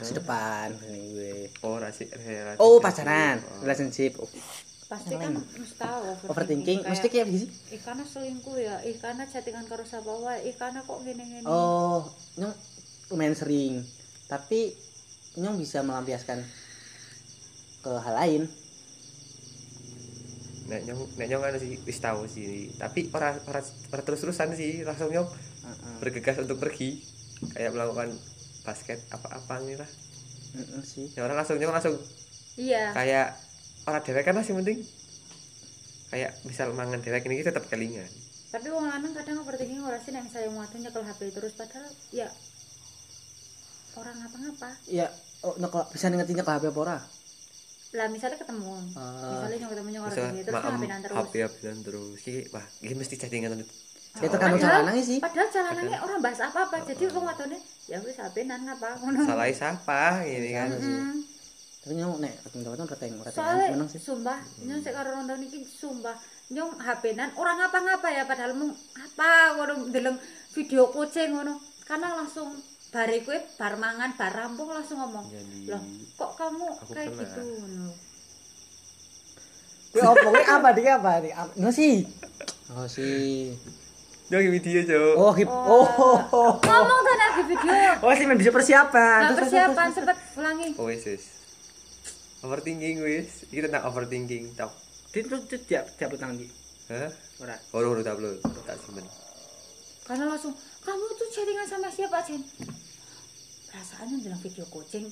Masa depan ini gue. Oh, rasi relasi. Oh, pacaran, Oh. relationship. Oh. Pasti kan mesti tahu Overthinking mesti kayak gini ih karena selingkuh ya ih karena chattingan karo sapa wae ih karena kok gini gini Oh, nyong lumayan sering. Tapi nyong bisa melampiaskan ke hal lain. Nek nyong nek nyong kan sih wis tahu sih, tapi ora ora ora terus-terusan sih, langsung nyong Heeh. bergegas untuk pergi kayak melakukan basket apa-apa nih lah. Heeh sih. Ya orang langsung nyong langsung iya kayak orang dewek kan masih penting. kayak misal mangan dewek ini tetap kelingan tapi wong lanang kadang overthinking ora sih nek misalnya mau nyekel HP terus padahal ya orang ngapa-ngapa. Ya oh, nyekel bisa ngerti nyekel HP apa ora? Lah misalnya ketemu Ah. misalnya nyong ketemu nyong orang ini terus kan HP-an terus. HP HP-an terus. Iki wah iki mesti chattingan ya tergantung Padahal- cara nangis sih. padahal jalanannya orang bahas apa-apa. Jadi wong wadone ya wis HP-an ngapa ngono salah siapa ini kan. Mm. Tapi nyong nek ora teng ora teng soalnya menang sih. sumpah nyong sik karo ronda niki sumpah nyong HP-an orang ngapa-ngapa ya padahal mung apa ngono ndeleng video kucing ngono. Karena langsung bare kowe bar mangan bar rampung langsung ngomong Jadi- loh kok kamu kayak pernah. gitu ngono? Kuwi apa kuwi apa dik? Apa dik? No sih. Oh sih video, Cuk. oh hip oh. oh. Ngomong tuh lagi video. Oh sih bisa persiapan. Terus, persiapan sempet ulangi. Oh, wis wis. Overthinking wis. Iki tentang overthinking. Tok. terus. itu tuh tiap tiap utang di Hah? ora Oh, udah udah upload. Tak simpen. karena langsung kamu tuh chattingan sama siapa Jen perasaannya bilang video kucing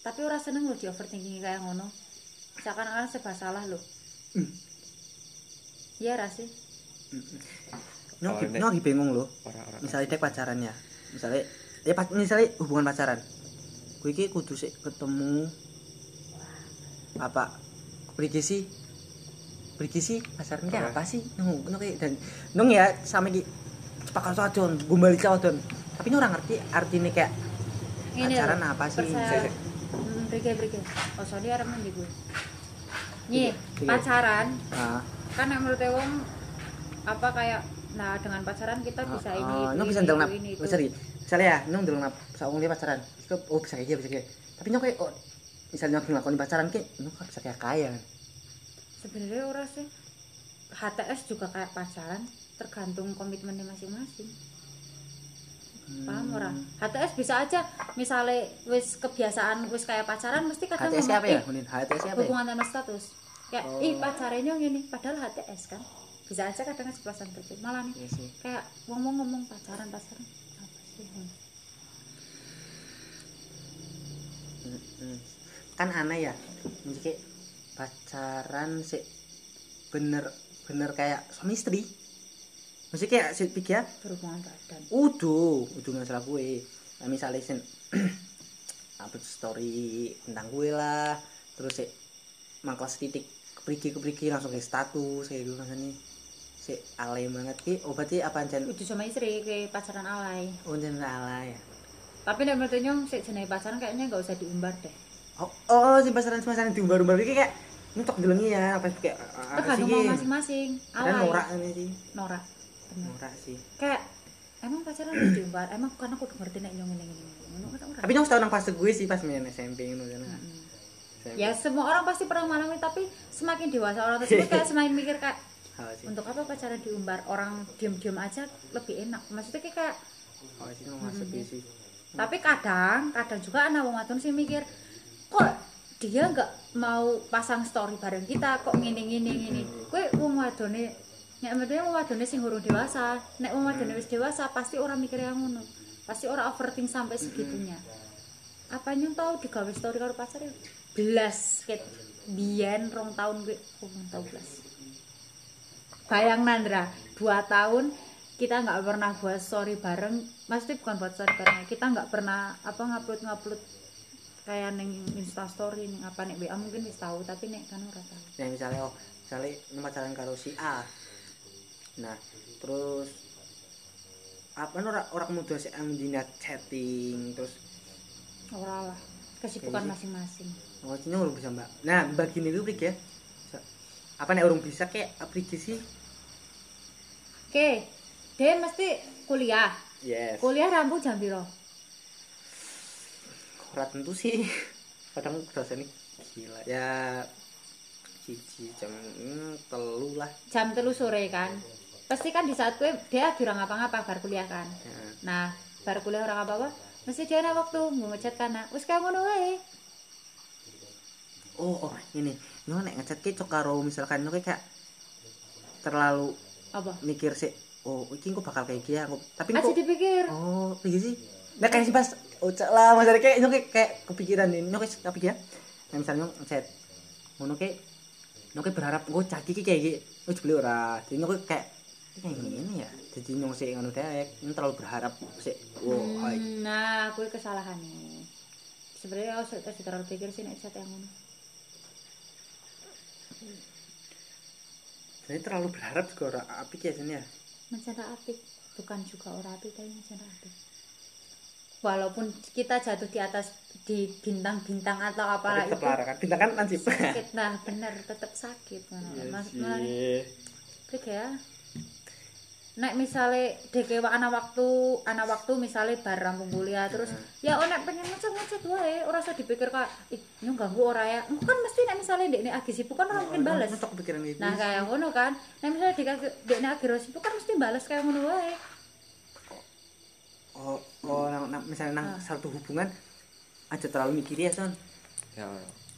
tapi orang seneng loh di overthinking kayak ngono seakan-akan serba salah loh iya rasi nyong Oh, ki- nek- nyong lagi bingung loh Ora-ora. misalnya dek pacaran ya misalnya ya pas misalnya gue iki kudu sih ketemu. Apa pergi sih? Pergi sih pacaran kayak apa? sih? Nung nung kayak dan nung ya sama ki sepakat wadon gumbali wadon tapi nung orang ngerti artinya kayak pacaran apa sih? Hmm, brike brike oh soalnya orang mandi gue nih Brike. pacaran. Nah, kan yang menurut wong apa kayak nah dengan pacaran kita bisa ini oh, nung ini, bisa ini, itu. nap sorry misalnya ya nung ndelok nap saung dia pacaran. Iku, oh bisa kayak gini bisa kayak tapi nung kayak oh misalnya nung ngelakuin pacaran kayak nung kok bisa kayak kaya? Sebenarnya orang sih. HTS juga kayak pacaran tergantung komitmennya masing-masing. Paham ora? HTS bisa aja misalnya wis kebiasaan wis kayak pacaran mesti kadang HTS ngomong, apa ya? "Ih, Hunin HTS apa ya? hubungan tanpa status. Kayak Oh. ih pacarnya gini padahal HTS kan bisa aja kadang keceplosan terus malah nih Iya sih. kayak ngomong ngomong pacaran pacaran. Kan aneh ya kayak pacaran sih bener bener kayak suami istri. Mesti kayak si pikir berhubungan badan. Udah udah masalah gue. Nah, misalnya sen upload story tentang gue lah. Terus sih mangklas titik kepriki kepriki langsung ke status kayak gitu rasanya si alay banget. Ki oh berarti apa ancen itu sama istri kayak pacaran alay. Oh alay. Ya tapi nek menurut nyong sih jenenge pacaran kayaknya nggak usah diumbar deh. Oh oh si pasaran pasaran diumbar-umbar iki kayak nyetok delengi ya apa kayak apa tergantung sih mau masing-masing. Alay. norak ini sih. Norak norak sih. Kayak emang pacaran harus diumbar? Emang karena aku udah ngerti nek nyong ini ini tapi nyong setahun fase gue sih pas main SMP gitu kan. Ya semua orang pasti pernah mengalami tapi semakin dewasa orang tersebut kayak semakin mikir kayak Untuk apa pacaran diumbar? Orang diem-diem aja lebih enak. Maksudnya kayak, sih masuk sih tapi kadang kadang juga anak wong wadon sih mikir kok dia nggak mau pasang story bareng kita? Kok ngene ngene ngene? Kue wong wadone nek medhe wong wadone sing urung dewasa nek wong wadone wis dewasa pasti orang mikir yang ngono. Pasti orang overthink sampai segitunya. Apa nyong tahu digawe story karo pacar ya? Belas ket biyen rong tahun gue oh, rong tahun belas bayang Nandra dua tahun kita nggak pernah buat story bareng. Maksudnya bukan buat story bareng kita nggak pernah apa ngupload ngupload kayak neng insta story neng apa nek WA mungkin wis tahu tapi nek kan ora tahu. Nah misalnya oh misalnya ini pacaran karo si A. Nah terus apa orang orang muda sih amdina chatting terus ora lah kesibukan masing-masing. Oh orang bisa mbak. Nah bagian itu prik ya apa nih orang bisa kayak aplikasi oke dia mesti kuliah. Yes. Kuliah rampung jam piro? Ora tentu sih. Kadang dosen ini gila. Ya cici jam hmm, telu lah. Jam telu sore kan? Pasti kan di saat gue dia durang ngapa-ngapa bar kuliah kan? Ya. nah bar kuliah orang apa-apa mesti dia waktu ngechat karena wis kayak ngono wae oh oh ini nyo nek ngechat ke cok karo misalkan nyo kayak terlalu apa mikir sih oh iki kok bakal kayak gini aku tapi kok dipikir oh kayak sih nah kayak sih pas ucap lah mas kayak nyo kayak, kepikiran nih nyo kayak kepikiran nah misalnya ngechat ngono kayak Nyong kayak berharap gue caki ki kayak gitu. Wis beli ora. Jadi nyong kayak ini kayak gini ya. Jadi nyong sih ngono dek. Nyong terlalu berharap sih. Wow. Hmm, nah kuwi kesalahane sebenarnya harus terlalu pikir sih nek cat yang ngono Jadi terlalu berharap juga ora apik ya Jan ya. mencana apik bukan juga ora apik tapi mencana apik walaupun kita jatuh di atas di bintang-bintang atau apalah Tetep itu kan. Bintang kan lansip. sakit nah bener tetap sakit Iya Mas, sih. mulai- Pik ya. Nek misale dekewa ana waktu, ana waktu misale bar rampung kuliah terus ya oh nek pengen ngecet-ngecet wae, ora usah dipikir kak ih nyong ganggu ora ya. Engko kan mesti nek misale dekne agi sibuk kan ora mungkin bales. Untuk pikiran itu. Nah kayak ngono kan. Nek misale dek dekne agi sibuk kan mesti bales kayak ngono wae. oh, oh nang, nang- misalnya nang satu hubungan aja terlalu mikir ya son ya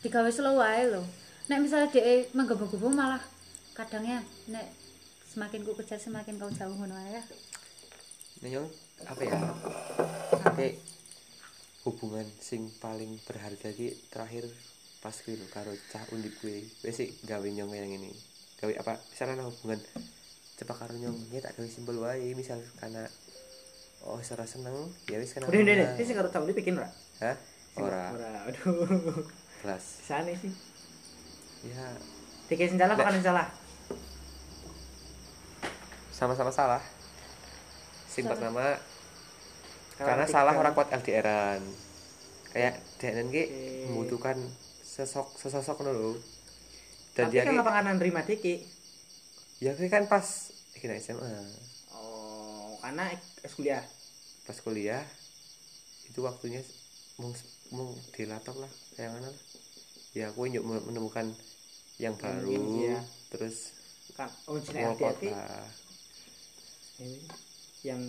Digawe slow wae lho. Nek misale dek menggebu-gebu malah kadangnya nek semakin ku kejar semakin kau jauh ngono ya. Nyong apa ya? Kayak hubungan sing paling berharga ki terakhir pas kuwi karo cah undip kuwi wis sik gawe nyong yang ini. Gawe apa? Misalnya ana hubungan cepak karo nyong ya tak gawe simpel wae. Misal karena oh secara seneng ya wis kenal udah udah udah. ini sih kalau tahu bikin ora? Hah? Ora. ora aduh. Kelas. Sana sih. Ya. Tiga salah kan yang salah sama-sama salah. Pertama Kalau karena tiga- salah orang kuat LDRan kayak Denen ki membutuhkan sesok sesosok lho. Dan tapi dia kan ki apa kanan nerima Diki ya kan pas kira SMA oh karena es kuliah. Pas kuliah itu waktunya mau mau dilatok lah kayak mana lah. Ya aku nyuk menemukan yang baru mungkin, iya. terus kan oh mau kota Ini yang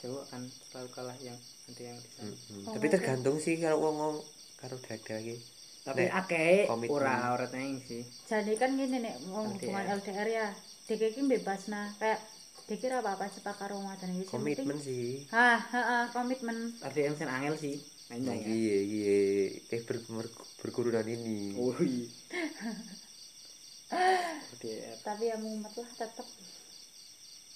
cowok kan selalu kalah yang nanti yang di sana Mm-mm. Oh, tapi oke. tergantung sih kalau ngomong karo dada ki tapi akeh ora ora teng sih. Jadi kan gini nek mau LDR. hubungan LDR ya, dek iki bebas nah. Kayak dikira apa apa cepak karo madan iki. Komitmen sih. Hah, heeh, komitmen. RDM sen angel sih nanya ya. iya iya. Eh ber, ber- berkurunan ini. Oh iya. Tapi ya mumet lah tetep.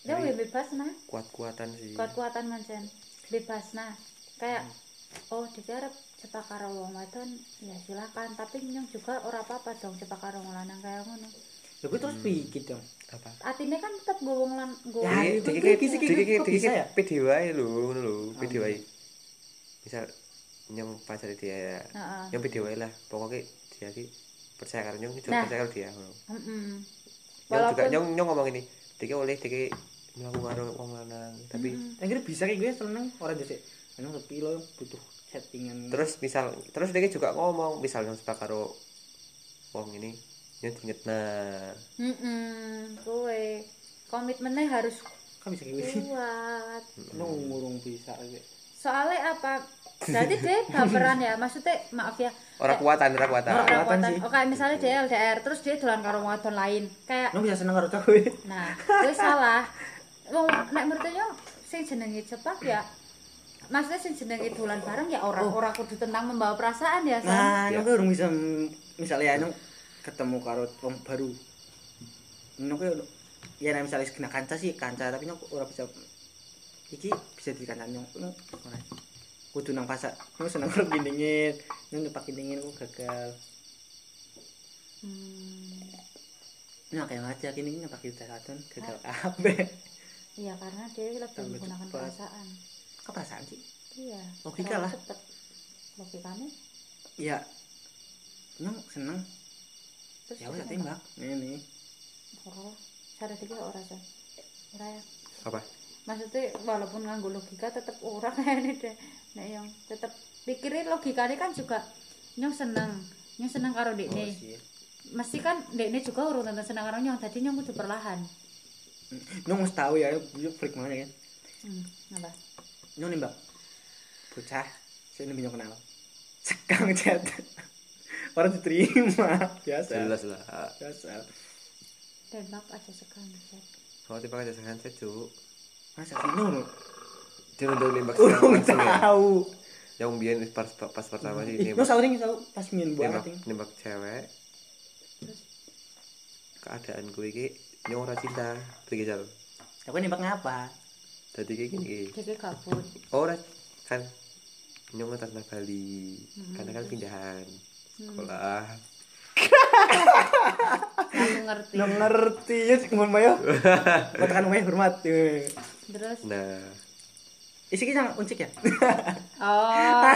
Ya weh bebas nah, kuat-kuatan sih kuat-kuatan mancen. Bebas nah. Kayak oh dikira cepak karo wong wadon ya silakan tapi nyong juga ora apa-apa dong cepak karo wong lanang kayak ngono. ya gue terus pikir dong apa Atine kan tetep go wong lan go Ya, Diki- itu diki- tricky sih, diki- kok diki- bisa ya? pede wae lho ngono lho pede Oh, wae misal nyong pacar dia Heeh. nyong pede wae lah pokoknya dia ki percaya karo nyong Nah. percaya karo dia Heeh. nyong juga nyong nyong ngomong ini diki oleh melaku karo wong lanang tapi akhirnya bisa kayak gue seneng orang jadi emang tapi lo butuh settingan terus misal terus diki juga ngomong misal nyong suka karo wong ini nyong diinget nah Heeh, kowe komitmennya harus kan bisa kayak gue kuat. lo ngurung bisa kayak Soalnya apa? Berarti dia baperan ya, maksudnya maaf ya. ora kuatan ora kuatan Ora Orang kuatan kuatan. sih. Oke, misalnya dia LDR, terus dia dolan karo wadon lain. Kayak lo bisa seneng karo cowok nah, kowe salah. Wong nek menurut yo sing jenenge cepak ya Maksudnya sing jenenge dolan bareng ya ora ora kudu tentang membawa perasaan ya, San. nah Ya. urung bisa misalnya nyong ketemu karo wong baru. Nyong kan ya nah, misalnya kena kanca sih kanca tapi nyong ora bisa iki bisa di kanca nyong nyong ora. Kudu nang pasak nyong seneng karo gindingin nyong nyepak gindingin kok gagal. Hmm, nyong kayak ngaca gini nyepak kita satu gagal abe iya karena dia lebih Tambah menggunakan cepat. perasaan. keperasaan sih Iya. Logika lah. cepet. Logikamu ya nyong seneng terus ya dia udah tembak ini Ora. Cara dikira ora San. Ora ya. apa maksudnya walaupun nganggo logika tetep ora kayaknya deh nek yang tetep pikirin logikanya kan juga nyong seneng nyong seneng karo oh, dekne sih mesti kan dekne juga urung tentu seneng karo nyong tadi nyong kudu perlahan nyong mesti tahu ya gue freak banget kan? Hmm, apa? Nyong nembak. Bocah saya nembak nyong kenal sekang chat orang diterima biasa. Jelas lah. Biasa. Tembak aja sekali chat kalau tiba aja sekan saya cuk. Masa sih nyong dia udah nembak urung langsung ya. tahu yang biar pas pas pertama sih ih nembak. Nih tahu pas nembak banget nih nembak cewek. Keadaan gue iki nyong ora cinta iki jal Aku nembak ngapa? dadi kayak gini iki Jadi gabut. ora kan nyong nang Bali karena kan pindahan sekolah Aku ngerti. Nggak ngerti ya ngomong mayo. Katakan mayo hormat. Eh. Terus nah Isi kita uncik ya. oh.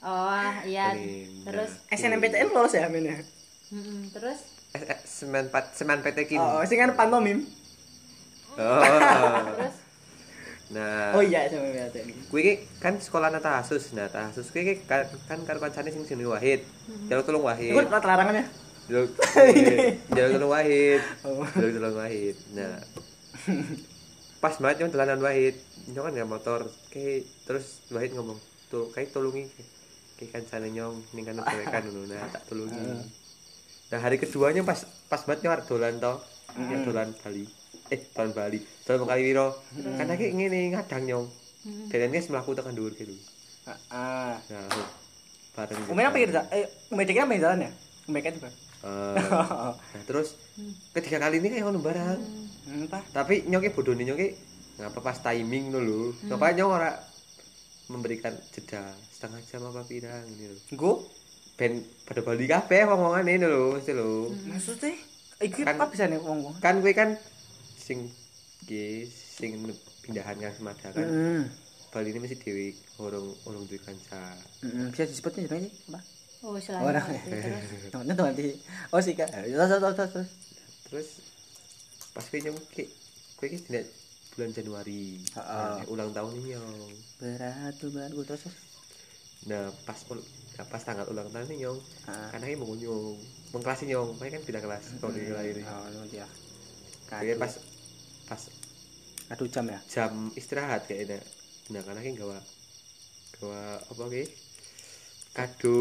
Oh, iya. Terus SNMPTN lolos ya mainnya. mm-mm, terus eh, eh, semen pat semen PT kini Oh, sing kan pantomim. oh. terus nah Oh iya SNMPTN. Kuwi iki kan sekolah nata asus. Nah, tasus kuwi iki kan, kan karo kancane sing jenenge Wahid. Jaluk tolong Wahid. Iku larangan ya. Jaluk Jaluk tolong Wahid. Oh. Jaluk tolong Wahid. Nah. Pas banget nyong dolanan Wahid. Nyong kan nggak motor. Kayak terus Wahid ngomong, "Tuh, kayak tolongi kayak kancane nyong ning kan ngono. Nah, tak tolongi." Nah, hari keduanya pas pas banget nyong arep dolan to. Ya dolan Bali. Eh, dolan Bali. Dolan kali wiro. Karena kayak ngene ngadang nyong. Dan ini melaku tekan dhuwur gitu. Ah. Nah, bareng. Umumnya apa ya? Eh, umumnya apa jalan ya? Umumnya juga. Eh, nah, terus ketiga kali ini kayak ngono barang. Entah. Tapi nyoke bodoh nih nyoke ngapa pas timing no lho. Ngapa nyok ora memberikan jeda setengah jam apa pirang ini lho. Gue Ben pada Bali kabeh wong-wongane ini lho, mesti lho. maksudnya iki Kan- apa bisa nih ngomong? Kan kowe kan sing ki sing pindahan kan semada kan. Hmm. Bali ini mesti dewi urung urung duwe kanca. Hmm, bisa disebutnya jenenge apa? oh Orang. selamat terus Temennya tuh nanti. Oh sih kak. Terus terus terus terus. Terus pas kowe nyong ki kowe ki dina bulan Januari. Heeh. Nah, ulang tahun ini nyong. Berat tuh baru terus. terus. Nah, pas pas tanggal ulang tahun ini nyong, Ah. anaknya mau nyong, mengkelasi nyong, makanya kan beda kelas kalau dia lahir. Oh, itu dia. Kayaknya Kadu. pas pas Kadu jam ya. jam istirahat kayaknya. Nah, anaknya gawa gawa apa ki? Kado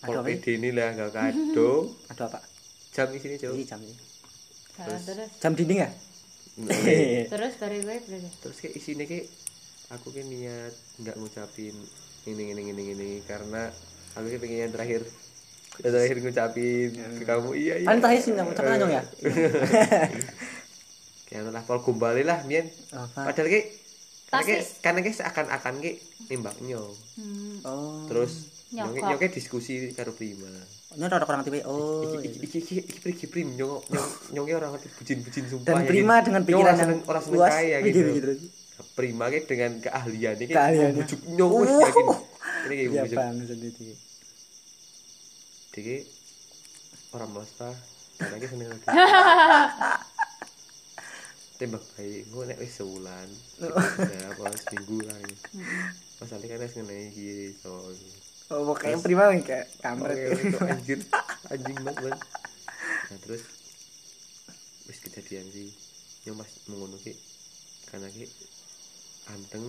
ya? PD ini lah, gawa kado. Kado apa? jam di sini, Cuk. Ini jam ini. Nah, terus Jam dinding ya? Nah, terus dari gue berarti Terus kayak isinya ki aku ki niat nggak ngucapin ini ini ini ini karena aku ki pengen yang terakhir yang terakhir ngucapin ke kamu iya iya Kan terakhir sih nggak ucapin anjong ya? kayak lah pol kembali lah mien Apa? padahal ki karena ki Tapi- karena ki seakan-akan ki nembak nyong hmm, Oh. terus Nyokok. nyong nyong diskusi karo prima Ini ada orang tipe. Oh. iki iki iki iki iki prim nyong nyong nyong orang ngerti bucin-bucin sumpah Dan ya, Prima dengan Nyong pikiran orang yang orang seneng luas. kaya gitu prima ki dengan keahlian ini Keahliannya. bujuk nyong wis Oh. yakin ini kayak Diki orang malas pak karena ki seneng lagi. Tembak bayi gue nek wis sebulan. Ya apa seminggu lah. Ini masalahnya kan wis ngenai gitu Oh, pokoknya prima nih kayak kamret. itu anjir. Anjing banget Bang. nah terus wis kejadian sih. Yang pas mengono ki. Karena ki anteng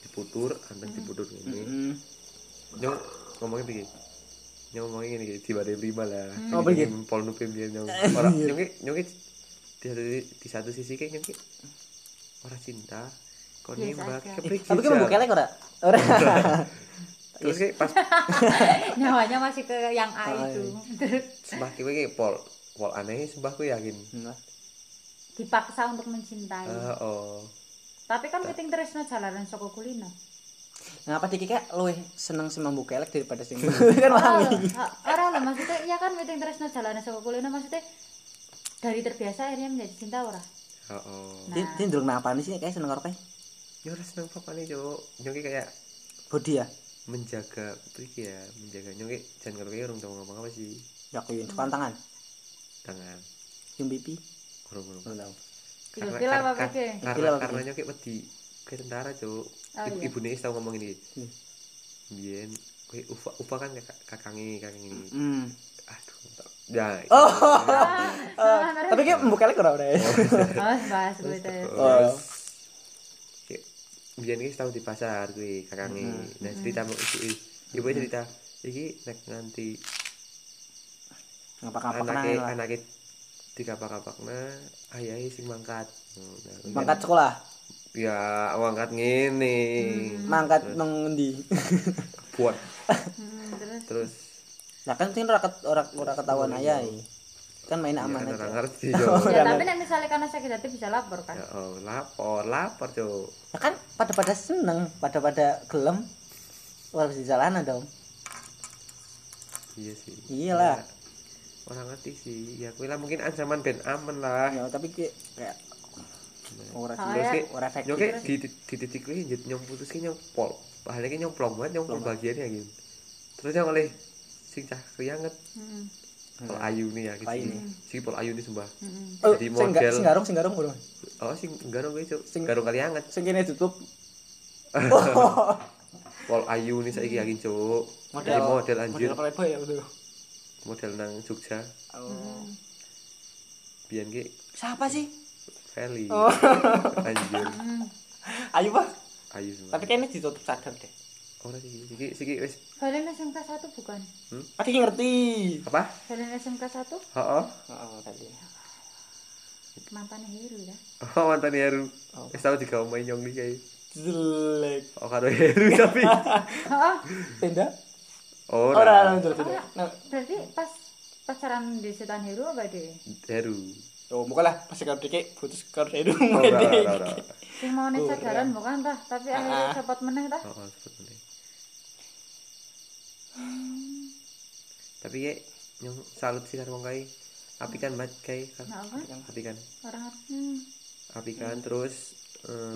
diputur anteng diputur ini Hmm. nyong ngomongnya begini nyong ngomongnya gini gini tiba dari prima lah Oh, begini. pol nupe biar nyong orang nyong ki nyong ki di satu di satu sisi kayak nyong ki orang cinta kok Biasa nembak? kepriksa Tapi kan membuka lek ora? Ora. terus kayak pas nyawanya masih ke yang A Oh, itu iya. terus sembah ki kayak pol pol aneh sembah ku yakin. Dipaksa untuk mencintai. Ah, oh. Tapi kan meeting terus no jalanan soko kulino Ngapa diki kayak luwih seneng sing membuka lek daripada sing kan wangi. orang lah maksudnya ya kan meeting terus no jalanan soko kulino maksudnya dari terbiasa akhirnya menjadi cinta ora oh, oh. Nah. Dia ndurung napa nih sih kayak seneng kayak ya udah seneng papa nih cok nyong ki kayak body ya. menjaga pergi ya menjaga nyong ki jangan kalau kayak orang tahu ngomong apa sih Ya aku yang pantangan. tangan Yang pipi. orang orang Ora tahu. Iya, apa karena apa karena pikir? nyong ki wedi kayak tentara cok Oh, ibu iya. ibu nih tahu ngomong ini Hmm. biyen kayak ufa ufa kan kakak kakangi kakangi Hmm. aduh tak- ya Oh. Ah, Tapi kayak lek ora ora. oh bahas gue terus Oh. Biyen ki tahu di pasar kuwi kakangi Hmm. nah cerita mau ibu ibu cerita iki nek nganti Ngapa-ngapa anake kenangan. anake dikapak-kapakna ayahe sing mangkat Nah, Mangkat sekolah. Ya mangkat ngene. Mangkat nang endi? buat. Hmm, terus? Terus. Nah kan sing ora ket- ora ora ketahuan ayahe. kan main Ya, aman kan aja. ngerti yo. Ya tapi nek misalnya karena sakit hati bisa lapor kan? Ya oh, lapor lapor cuk. Ya kan pada pada seneng pada pada gelem. Harus di jalanan dong. Iya sih. Iyalah. Ya, orang ngerti sih. Ya kuwi lah mungkin ancaman ben aman lah. Ya tapi kayak ora terus ya. ora efektif. Yo ki di di titik kuwi nyong putus ki nyong pol. Bahane ki nyong plong banget nyong Plong. bagian ya gitu. Terus nyong oleh sing cah krianget Heeh. pol ayu nih ya gitu. Ayu. Si pol ayu nih Heeh. oh, jadi model. sing garong sing garong oh sing enggak dong cuk. Sing- garung kali anget. sing kene tutup pol ayu nih saiki yakin cuk. Model. Jadi model anjir. Model playboy ya model nang Jogja. Oh. biyen ki siapa sih Feli Oh. anjir. Ayo pak. Ayu semua tapi kayaknya ditutup sadar deh. Ora sih iki iki wis. Valen SMK 1 bukan? Tadi ngerti. Apa? Valen SMK 1 heeh. Oh tadi. Mantan Heru ya. Oh mantan Heru. Oh. wis tau digawe main nyong iki kae. Jelek. Oh karo Heru tapi. Heeh. tenda oh ora ora ora ora. Oh, berarti pas pacaran di setan Heru apa deh Heru oh muka lah pas kau dikit putus kau itu oh ora ora ora sing mau nih sadaran bukan tah tapi akhirnya cepat meneh tah oh oh cepet meneh. Tapi ya nyong salut sih karo wong kae. Api kan banget kae kan apa. Api kan orang hmm. api kan terus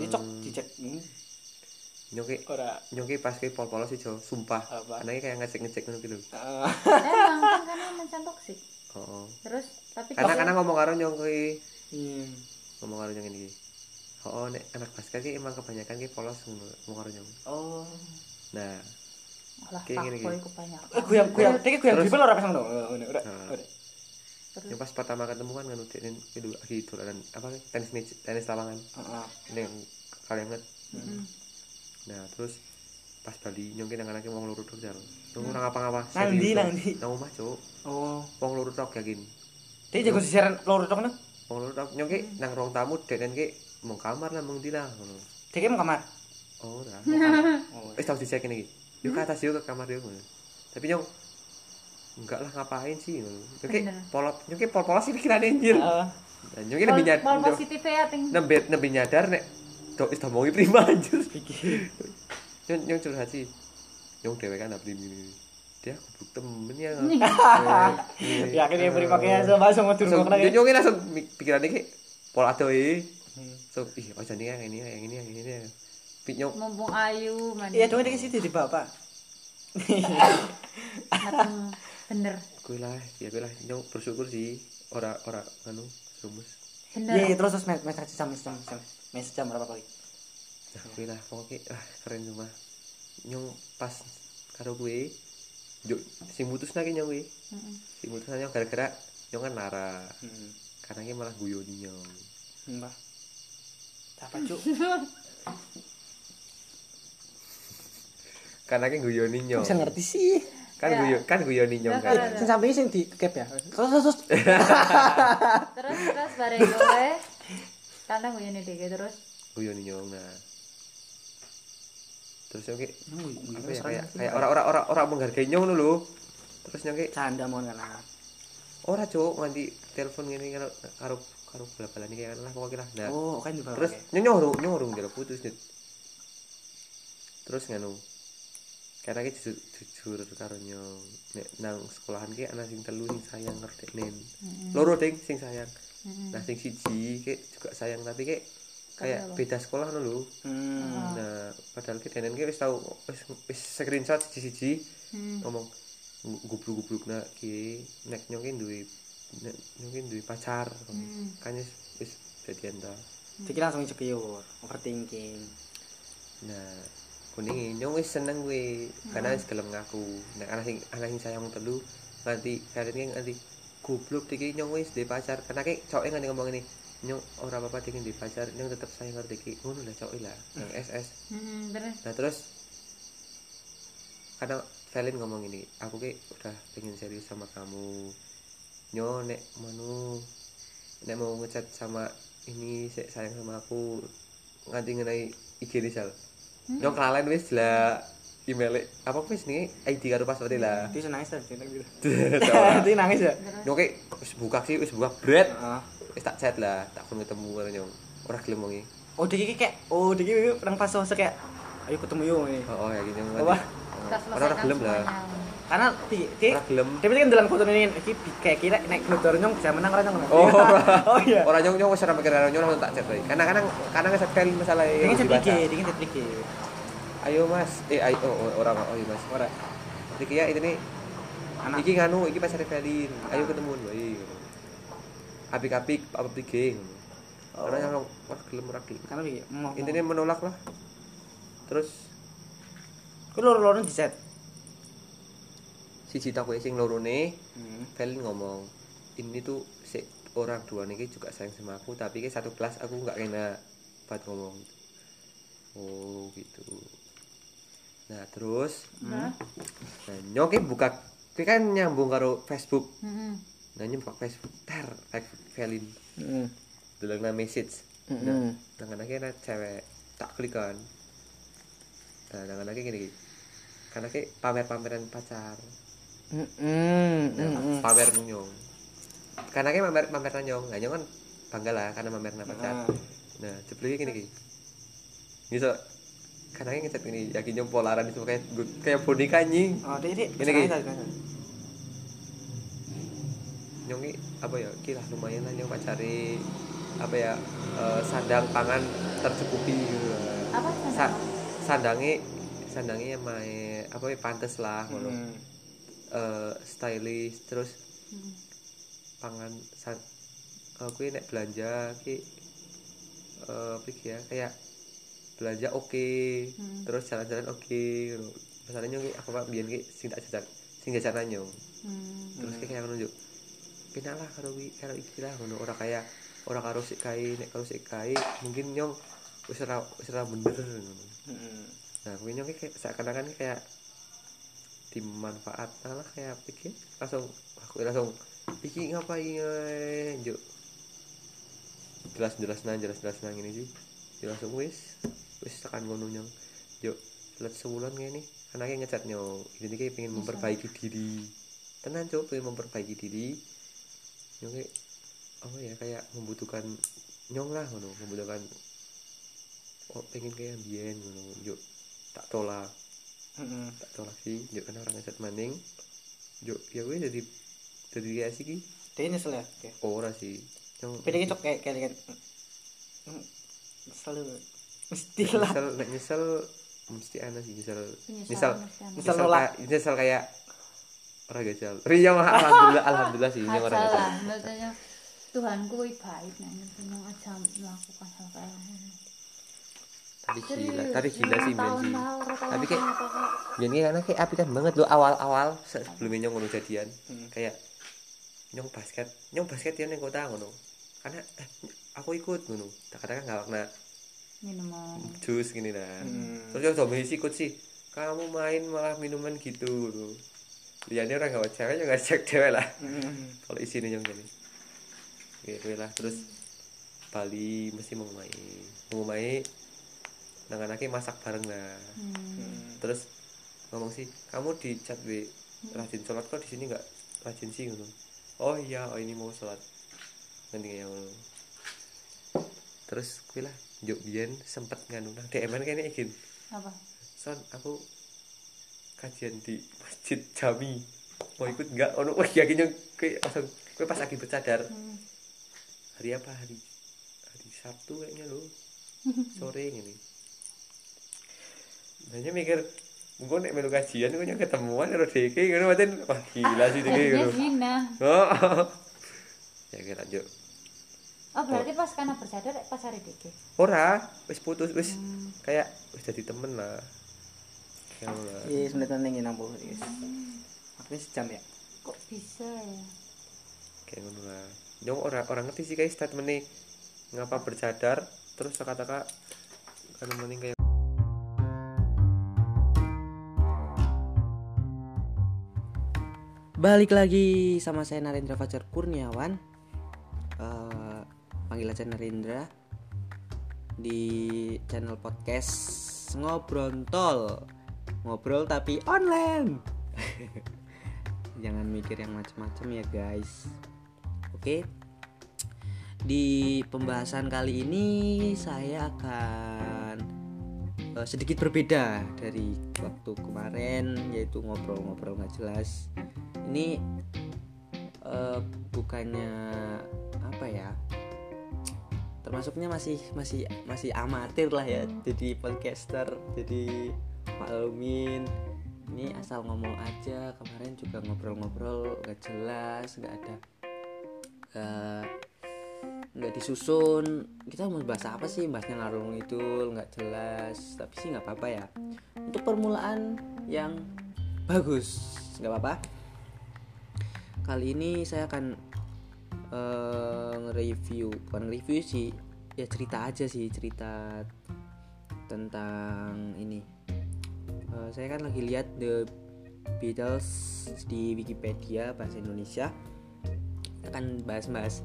ini cok dicek. Hmm, ora. nyong ki pas ke pol-polos sih Jo, sumpah. Anaknya kayak ngecek-ngecek ngono gitu Ah, emang kan karena mencan toksik oh, oh. terus tapi karena karena ngomong karo nyong ki iya. Ngomong karo nyong ini. Oh, oh nek anak basket ki emang kebanyakan ki polos ngomong karo nyong. Oh. Nah. Lah kayak gini, gini. kebanyakan. Eh guyang guyang tadi guyang Terus- dribble ora pas ngono ora ora Nah. ora terus yang pas pertama ketemu kan nganu dek itu lagi dolanan apa tenis meja tenis lapangan. Heeh. ini yang kalian inget Mm. nah terus pas Bali nyong ki nang anake wong loro tok jar. Ora ngapa-ngapa. Nang ndi, nang ndi? nang omah cuk. Oh. Wong loro tok yakin dia jago sisiran loro tok no? Wong loro tok. Nyong ki nang ruang tamu denen ki mau kamar lah mau ndi lah ngono. Dia mau kamar? Oh ora. Oh wis tau dicek iki yuk ke atas yuk ke kamar yuk ngono. tapi nyong enggak lah ngapain sih ngono. Nyong ki Bener. polop nyong ki pol-polos sih pikirane anjir Ah, Nah, nyong ki lebih nyadar pol positif ya ting. lebih lebih nyadar nek tok wis prima anjir pikir nyong nyong curhat sih nyong dhewe kan abdi ini dia goblok temen ya ya akhirnya beri pakai sama sama turun langsung kena nyong nyong ki langsung pikirannya ki pol adoe so ih oh jadi yang ini yang ini yang ini yang Pi nyong mumpung ayu man iya cuma dia situ di bapak bener kuwi lah ya kuwi lah nyong bersyukur sih ora ora anu rumus bener iya iya, terus terus mes mes jam mes jam jam mes jam berapa kali Nah, kuwi lah pokoknya ah keren cuma nyong pas karo kuwi yo sing mutus lagi nyong kuwi Mm-mm. sing mutus nyong gara-gara nyong kan lara hmm karena ki malah guyoni nyong. Mbah. Apa cuk? Karena ki guyoni nyong. Bisa ngerti sih. Kan Ya. guyo kan guyoni nyong Ya, kan? sing sampai sing di cap ya. Terus terus terus. Terus bareng kowe karena gue ini deh terus. Guyoni nyong nah terus nyong ki Hmm, apa ya kayak kayak orang-orang orang orang menghargai nyong dulu terus nyong ki canda mohon kan ah. ora cuk nganti telepon ngene karo karo karo bal-balan iki kan lah pokoknya lah nah oh kan terus nyong nyong nyong urung jero putus Dit. terus nganu karena ki jujur, jujur karo nyong. Nek nang sekolahan ki ana sing telu sing sayang ngerdeknen loro ding sing sayang. Nah sing siji ki juga sayang tapi ki kayak Kenapa? beda sekolah lho hmm nah padahal ki denen ki wis tau wis wis screenshot siji-siji Hmm. ngomong gubruk-gubruk nak ki nek nyong ki duwe nek nyong ki duwe pacar Hmm. kan wis wis jadian ta jadi langsung insecure overthinking Nah, kuning nyong wis seneng kuwi karena wis gelem ngaku. Nek ana sing ana sing sayang telu nganti karen ki nganti goblok iki nyong wis duwe pacar. Karena ki coke nganti ngomong ini nyong ora apa-apa iki duwe pacar, nyong tetep sayang ngerti iki. Ngono lah coke lah, yang SS. Hmm, terus Nah, terus karena Valin ngomong ini, aku ki udah pengen serius sama kamu. Nyo nek manu nek mau ngechat sama ini sayang sama aku nganti ngenai IG Rizal. Nyong kelalen wis lah. email apa wis nih ID karo password lah Dia nangis tadi gitu. Dia nangis ya. Oke, wis buka sih, wis buka bread. Heeh. Wis tak chat lah, tak kon ketemu karo nyong. Ora gelem wengi. Oh, dia kayak oh dia kayak perang pas fase kayak ayo ketemu yuk ini. Oh, oh ya. Apa? kita Ora ora gelem lah. Karena dia dia Ora gelem. dia kan dalam foto ini iki kayak kira naik motor nyong bisa menang orang nyong. Oh, oh iya. Ora nyong nyong wis ora mikir karo nyong langsung tak chat wae. Karena kadang kadang ngeset file masalah kan dibaca. sedikit, dia kan sedikit. Ayo Mas, eh ayo oh, oh, ora oh iya Mas. Ora. Iki ya ini Anak. iki nganu iki pasar Felin. Ayo ketemuan wae. Apik-apik apa pikir. Oh. Ora nyong ora gelem ora gelem. Karena mau Intinya menolak lah. Terus Kau loro-loro di chat. si cita kowe sing lorone Hmm. Felin ngomong ini tuh si orang dua nih juga sayang sama aku tapi kayak satu kelas aku nggak kena buat ngomong oh gitu nah terus Nah, nah nyoke buka kowe kan nyambung karo Facebook heeh. Nah buka Facebook ter Facebook Felin Heeh. dulu na message Heeh. dengan akhirnya cewek tak klik kan nah dengan akhirnya gini karena kayak pamer-pameran pacar. Nah, pamer nyong karena kayak pamer pamer nyong nah, nyong kan bangga lah karena pamer pacar Ah. nah jebule gini ki bisa karena kayak ngechat ini yakin nyong polaran itu kayak kayak boneka anjing Oh, dia dia. Ini, Ki. Tadi, tadi. nyong ki apa ya ki lah lumayan lah nyong pacari apa ya eh, sandang pangan tercukupi gitu. Apa Sa sandangi sandangi main apa ya pantes lah ngono Hmm. Eh, stylish terus Hmm. pangan san aku nek belanja ki eh apa iki ya kayak belanja oke Hmm. terus jalan-jalan oke gitu masalahnya aku pak biyen ki sing tak jajan sing jajanan nyong Hmm. terus kayak nunjuk penak lah karo wi karo iki lah ngono. Ora kayak ora karo sik kae nek karo sik kae mungkin nyong wis ora wis ora bener ngono. Heeh. nah kuwi nyong kayak seakan-akan kayak dimanfaat lah kayak pikir langsung aku langsung iki ngapain eh, juk jelas jelas nang jelas jelas nang ini sih langsung wis wis tekan ngono nyong yuk let sebulan kayak nih anaknya ngecat nyong ini kayak pengen memperbaiki diri. Tenan coba pengen memperbaiki diri nyong kayak apa ya kayak membutuhkan nyong lah ngono membutuhkan oh pengen kayak ambien ngono yuk tak tolak Heeh. tak tolak sih yuk kan orang ngecat maning yuk ya gue jadi jadi kayak sih ki Dia nyesel ya. Oke. ora sih nyong Beda gitu kayak kayak kan. Selalu mesti lah. nyesel nyesel mesti ana sih nyesel Penyesalan nyesel mesti ana. Nyesel nyesel nolak. kayak nyesel kayak ora gajal ria mah alhamdulillah alhamdulillah sih nyong ora gajal Masalah, maksudnya Tuhanku baik nah nyong aja melakukan hal kayak tapi gila tapi gila sih Ben sih Tapi kayak- Biyen ki karena kayak apikan banget lo awal-awal sebelum nyong ngono jadian. Hmm. kayak nyong basket nyong basket ya ning kota ngono. Karena eh, aku ikut ngono. Tak katakan nggak makna. Minuman jus gini nah Hmm. terus yang coba ikut sih. Kamu main malah minuman gitu loh liannya orang gak cewek juga cek cewek lah. Heeh. kalau isinya yang gini. Gitu lah. Terus Bali mesti mau main mau main nang anaknya masak bareng lah. Hmm. terus ngomong sih kamu di chat w rajin sholat kok di sini nggak? Rajin sih ngono oh iya oh ini mau sholat. Nanti ngono? Terus gue lah juk biyen sempet nganu nang DM kan kayaknya izin apa? Son aku kajian di masjid Jami. Mau ikut nggak? Ono wah yakin yang kayak langsung gue pas lagi bercadar. Hmm. hari apa? Hari hari Sabtu kayaknya lo sore ini Nanya mikir gue nek melu kajian gue nyang ketemuan karo DK ngono maten? Wah gila sih DK ngono. oh. Ya kira lanjut. Oh berarti pas karena bersadar pas hari dike ora wis putus wis Hmm. kayak wis jadi temen lah. Iya, sebenarnya ning nampu. Guys. Makanya sejam ya. kok bisa ya kayak ngono lah nyong orang orang ngerti sih kayak statement nih ngapa bercadar terus kata-kata kan mending kayak Balik lagi sama saya Narendra Fajar Kurniawan. Eh, panggil aja Narendra di channel podcast Ngobrontol ngobrol tapi online. Jangan mikir yang macam-macam ya guys. Oke? Di pembahasan kali ini saya akan uh, sedikit berbeda dari waktu kemarin yaitu ngobrol-ngobrol nggak jelas. Ini uh, bukannya apa ya? Termasuknya masih masih masih amatir lah ya jadi podcaster jadi maklumin ini asal ngomong aja kemarin juga ngobrol-ngobrol nggak jelas nggak ada uh, nggak disusun. Kita mau bahas apa sih bahasnya ngarung itu nggak jelas tapi sih nggak apa-apa ya. Untuk permulaan yang bagus nggak apa-apa. Kali ini saya akan uh, nge-review bukan review sih ya cerita aja sih cerita tentang ini uh, saya kan lagi lihat The Beatles di Wikipedia bahasa Indonesia. Akan bahas-bahas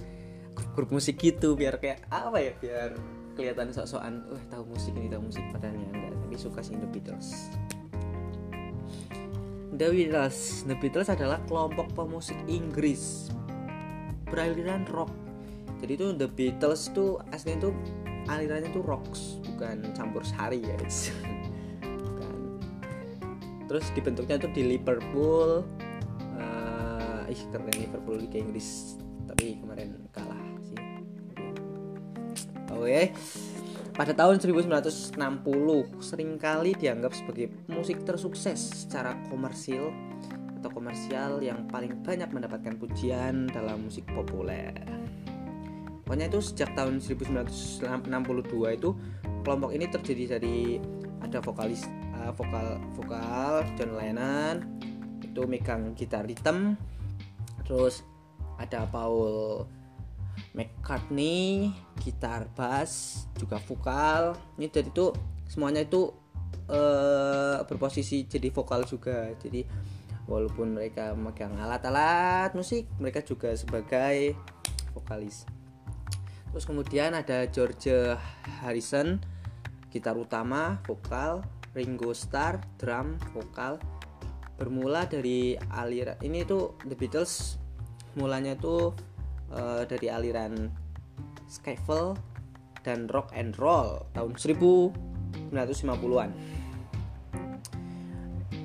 grup musik gitu biar kayak apa ya biar kelihatan sok-sokan. Wah tahu musik ini tahu musik padahal enggak tapi suka sih The Beatles. The Beatles. The Beatles adalah kelompok pemusik Inggris beraliran rock. Jadi itu The Beatles tuh aslinya tuh alirannya tuh rocks bukan campur sari ya terus dibentuknya tuh di Liverpool uh, ih keren Liverpool Liga Inggris tapi kemarin kalah Oke. Pada tahun 1960 sering kali dianggap sebagai musik tersukses secara komersil atau komersial yang paling banyak mendapatkan pujian dalam musik populer. Pokoknya itu sejak tahun 1962 itu kelompok ini terdiri dari ada vokalis uh, vokal vokal John Lennon itu megang gitar rhythm terus ada Paul McCartney gitar bass juga vokal. Ini jadi itu semuanya itu uh, berposisi jadi vokal juga. Jadi walaupun mereka memegang alat-alat musik mereka juga sebagai vokalis. Terus kemudian ada George Harrison gitar utama vokal Ringo Starr drum vokal bermula dari aliran ini tuh The Beatles mulanya tuh uh, dari aliran skiffle dan rock and roll tahun 1950-an.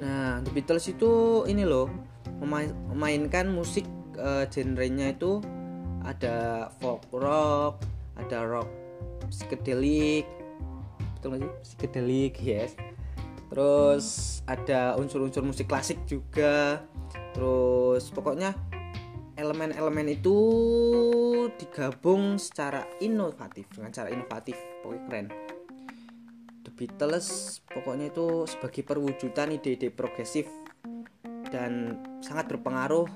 Nah, The Beatles itu ini loh memainkan musik uh, genrenya itu ada folk rock, ada rock psychedelic, betul nggak sih? Psychedelic, yes. Terus ada unsur-unsur musik klasik juga. Terus pokoknya elemen-elemen itu digabung secara inovatif dengan cara inovatif pokoknya keren The Beatles pokoknya itu sebagai perwujudan ide-ide progresif dan sangat berpengaruh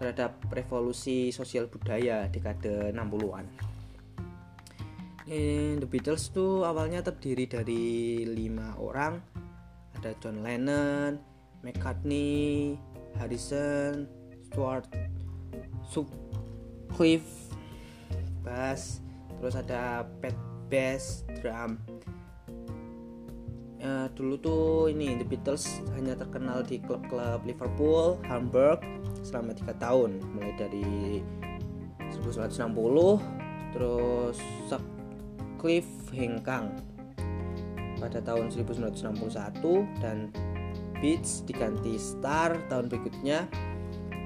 terhadap revolusi sosial budaya dekade 60-an. The Beatles itu awalnya terdiri dari lima orang, ada John Lennon, McCartney, Harrison, Stewart Cliff bass terus ada Pat bass drum. Uh, dulu tuh ini The Beatles hanya terkenal di klub-klub Liverpool, Hamburg selama tiga tahun. Mulai dari 1960 terus Cliff Hengkang pada tahun 1961 dan Beats diganti Star tahun berikutnya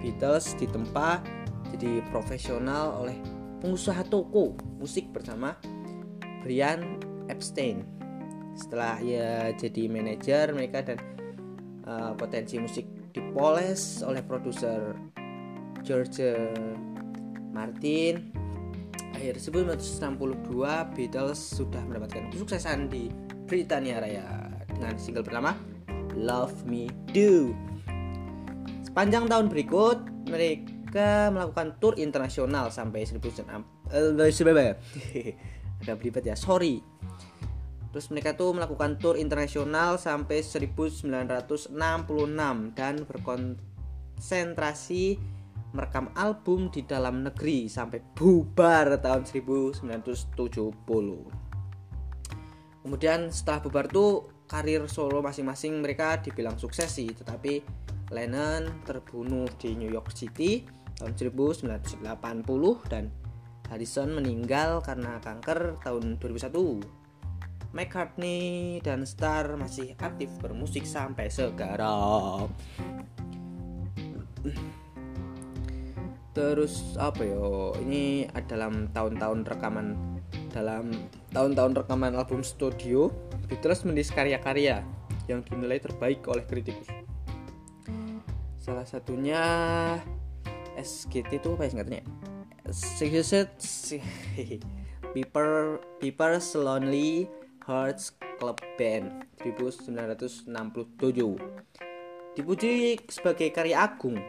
Beatles ditempa jadi profesional oleh pengusaha toko musik bersama Brian Epstein. Setelah ia jadi manajer mereka dan uh, potensi musik dipoles oleh produser George Martin. Akhir 1962 Beatles sudah mendapatkan kesuksesan di Britania Raya dengan single pertama Love Me Do. Sepanjang tahun berikut, mereka melakukan tour internasional sampai 1966. Eh, ada belibet ya, sorry. Terus mereka tuh melakukan tour internasional sampai 1966 dan berkonsentrasi merekam album di dalam negeri sampai bubar tahun 1970. Kemudian setelah bubar tuh karir solo masing-masing mereka dibilang sukses sih tetapi Lennon terbunuh di New York City tahun 1980 dan Harrison meninggal karena kanker tahun 2001 McCartney dan Starr masih aktif bermusik sampai sekarang terus apa yo ini dalam tahun-tahun rekaman dalam tahun-tahun rekaman album studio Beatles menulis karya-karya yang dinilai terbaik oleh kritikus. Salah satunya SGT itu apa ya singkatnya Secret People People's Lonely Hearts Club Band 1967 dipuji sebagai karya agung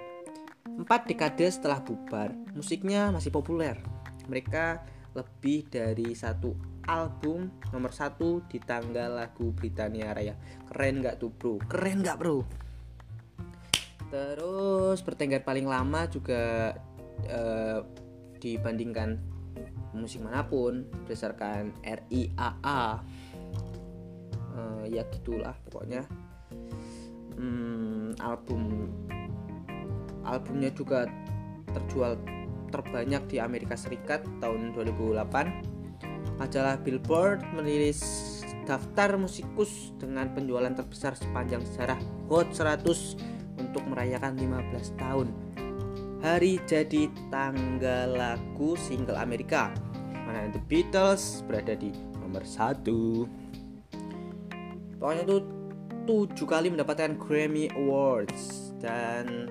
Empat dekade setelah bubar, musiknya masih populer. Mereka lebih dari satu album nomor satu di tanggal lagu Britania Raya. Keren nggak tuh bro? Keren nggak bro? Terus pertengkar paling lama juga eh, dibandingkan musik mana pun berdasarkan RIAA. Eh, ya gitulah pokoknya. Hmm, album albumnya juga terjual terbanyak di Amerika Serikat tahun 2008 majalah Billboard merilis daftar musikus dengan penjualan terbesar sepanjang sejarah Hot 100 untuk merayakan 15 tahun. Hari jadi tanggal lagu single Amerika. Mana The Beatles berada di nomor satu. Pokoknya itu tujuh kali mendapatkan Grammy Awards dan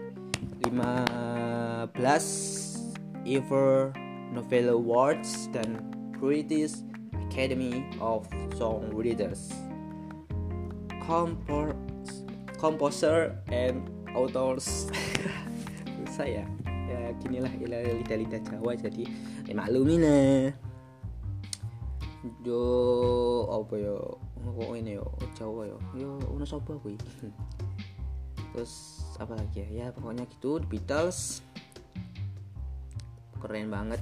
15 Ever Novel Awards dan British Academy of Songwriters Compor Composer and Authors. Saya ya? Ginilah lidah-lidah Jawa jadi ya maklumin lah yo apa yo? Kok ini yo Jawa yo. Yo ono sapa kuwi? Terus apa lagi ya? Ya pokoknya gitu The Beatles. Keren banget.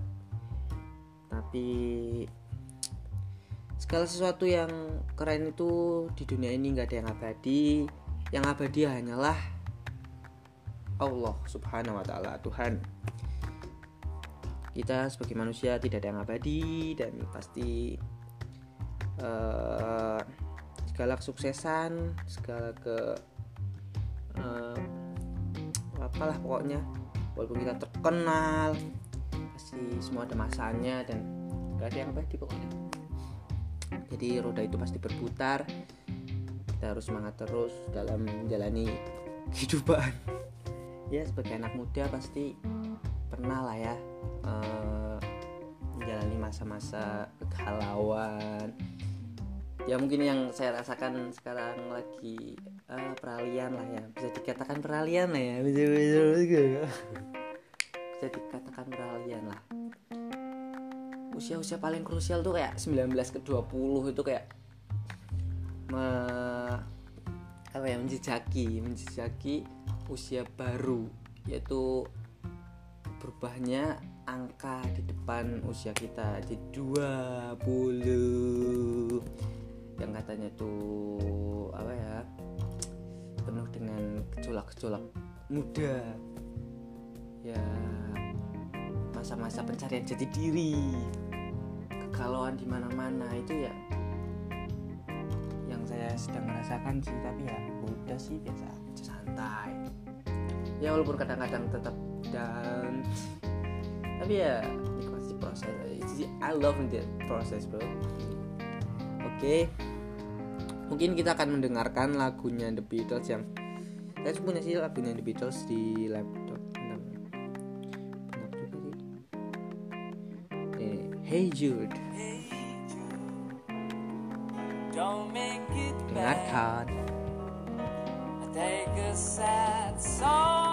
Tapi segala sesuatu yang keren itu di dunia ini nggak ada yang abadi. Yang abadi hanyalah Allah subhanahu wa ta'ala Tuhan. Kita sebagai manusia tidak ada yang abadi dan pasti uh, segala kesuksesan segala ke uh, apalah pokoknya. Walaupun kita terkenal pasti semua ada masanya dan gak ada yang abadi pokoknya. Jadi roda itu pasti berputar. Kita harus semangat terus dalam menjalani kehidupan. Ya sebagai anak muda pasti pernah lah ya uh, menjalani masa-masa kegalauan. Ya mungkin yang saya rasakan sekarang lagi uh, peralihan lah ya. Bisa dikatakan peralihan lah ya. Bisa bisa, dikatakan peralihan lah. Usia-usia paling krusial tuh kayak 19 ke 20 itu kayak me, apa ya menjejaki menjejaki usia baru. Yaitu berubahnya angka di depan usia kita di 20 yang katanya tuh apa ya penuh dengan gejolak-gejolak muda. Ya masa-masa pencarian jati diri kegalauan di mana-mana itu ya yang saya sedang merasakan sih tapi ya udah sih biasa santai. Ya walaupun kadang-kadang tetap dan tapi ya nikmati proses. I love the process bro. Oke. Mungkin kita akan mendengarkan lagunya The Beatles yang saya punya sih lagunya The Beatles di laptop. Bentar juga sih. Ini, Hey Jude. Don't make it Dengarkan. Take a sad song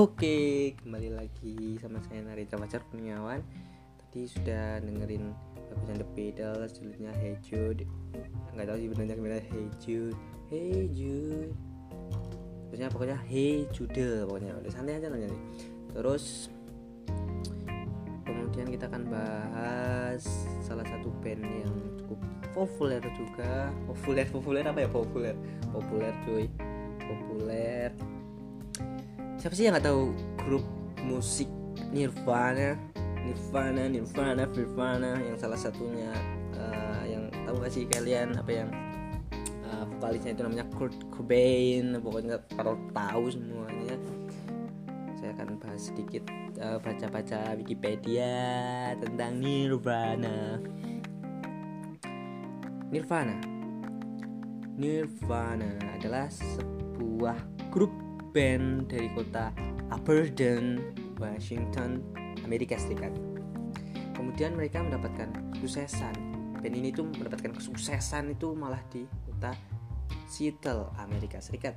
Oke, kembali lagi sama saya Narita Pacar Kurniawan. Tadi sudah dengerin lagunya The Beatles, judulnya Hey Jude. Nggak tahu sih benernya gimana Hey Jude, Hey Jude. Terusnya pokoknya Hey Jude, pokoknya udah santai aja nanya nih. Terus kemudian kita akan bahas salah satu band yang cukup populer juga. Populer, populer apa ya populer? Populer cuy, populer siapa sih yang nggak tahu grup musik Nirvana? Nirvana Nirvana Nirvana yang salah satunya eh, yang tahu gak sih kalian apa yang eh, vokalisnya itu namanya Kurt Cobain pokoknya kalau tahu semuanya. Saya akan bahas sedikit eh, baca-baca Wikipedia tentang Nirvana. Nirvana. Nirvana adalah sebuah grup band dari kota Aberdeen, Washington, Amerika Serikat. Kemudian mereka mendapatkan kesuksesan. Band ini tuh mendapatkan kesuksesan itu malah di kota Seattle, Amerika Serikat.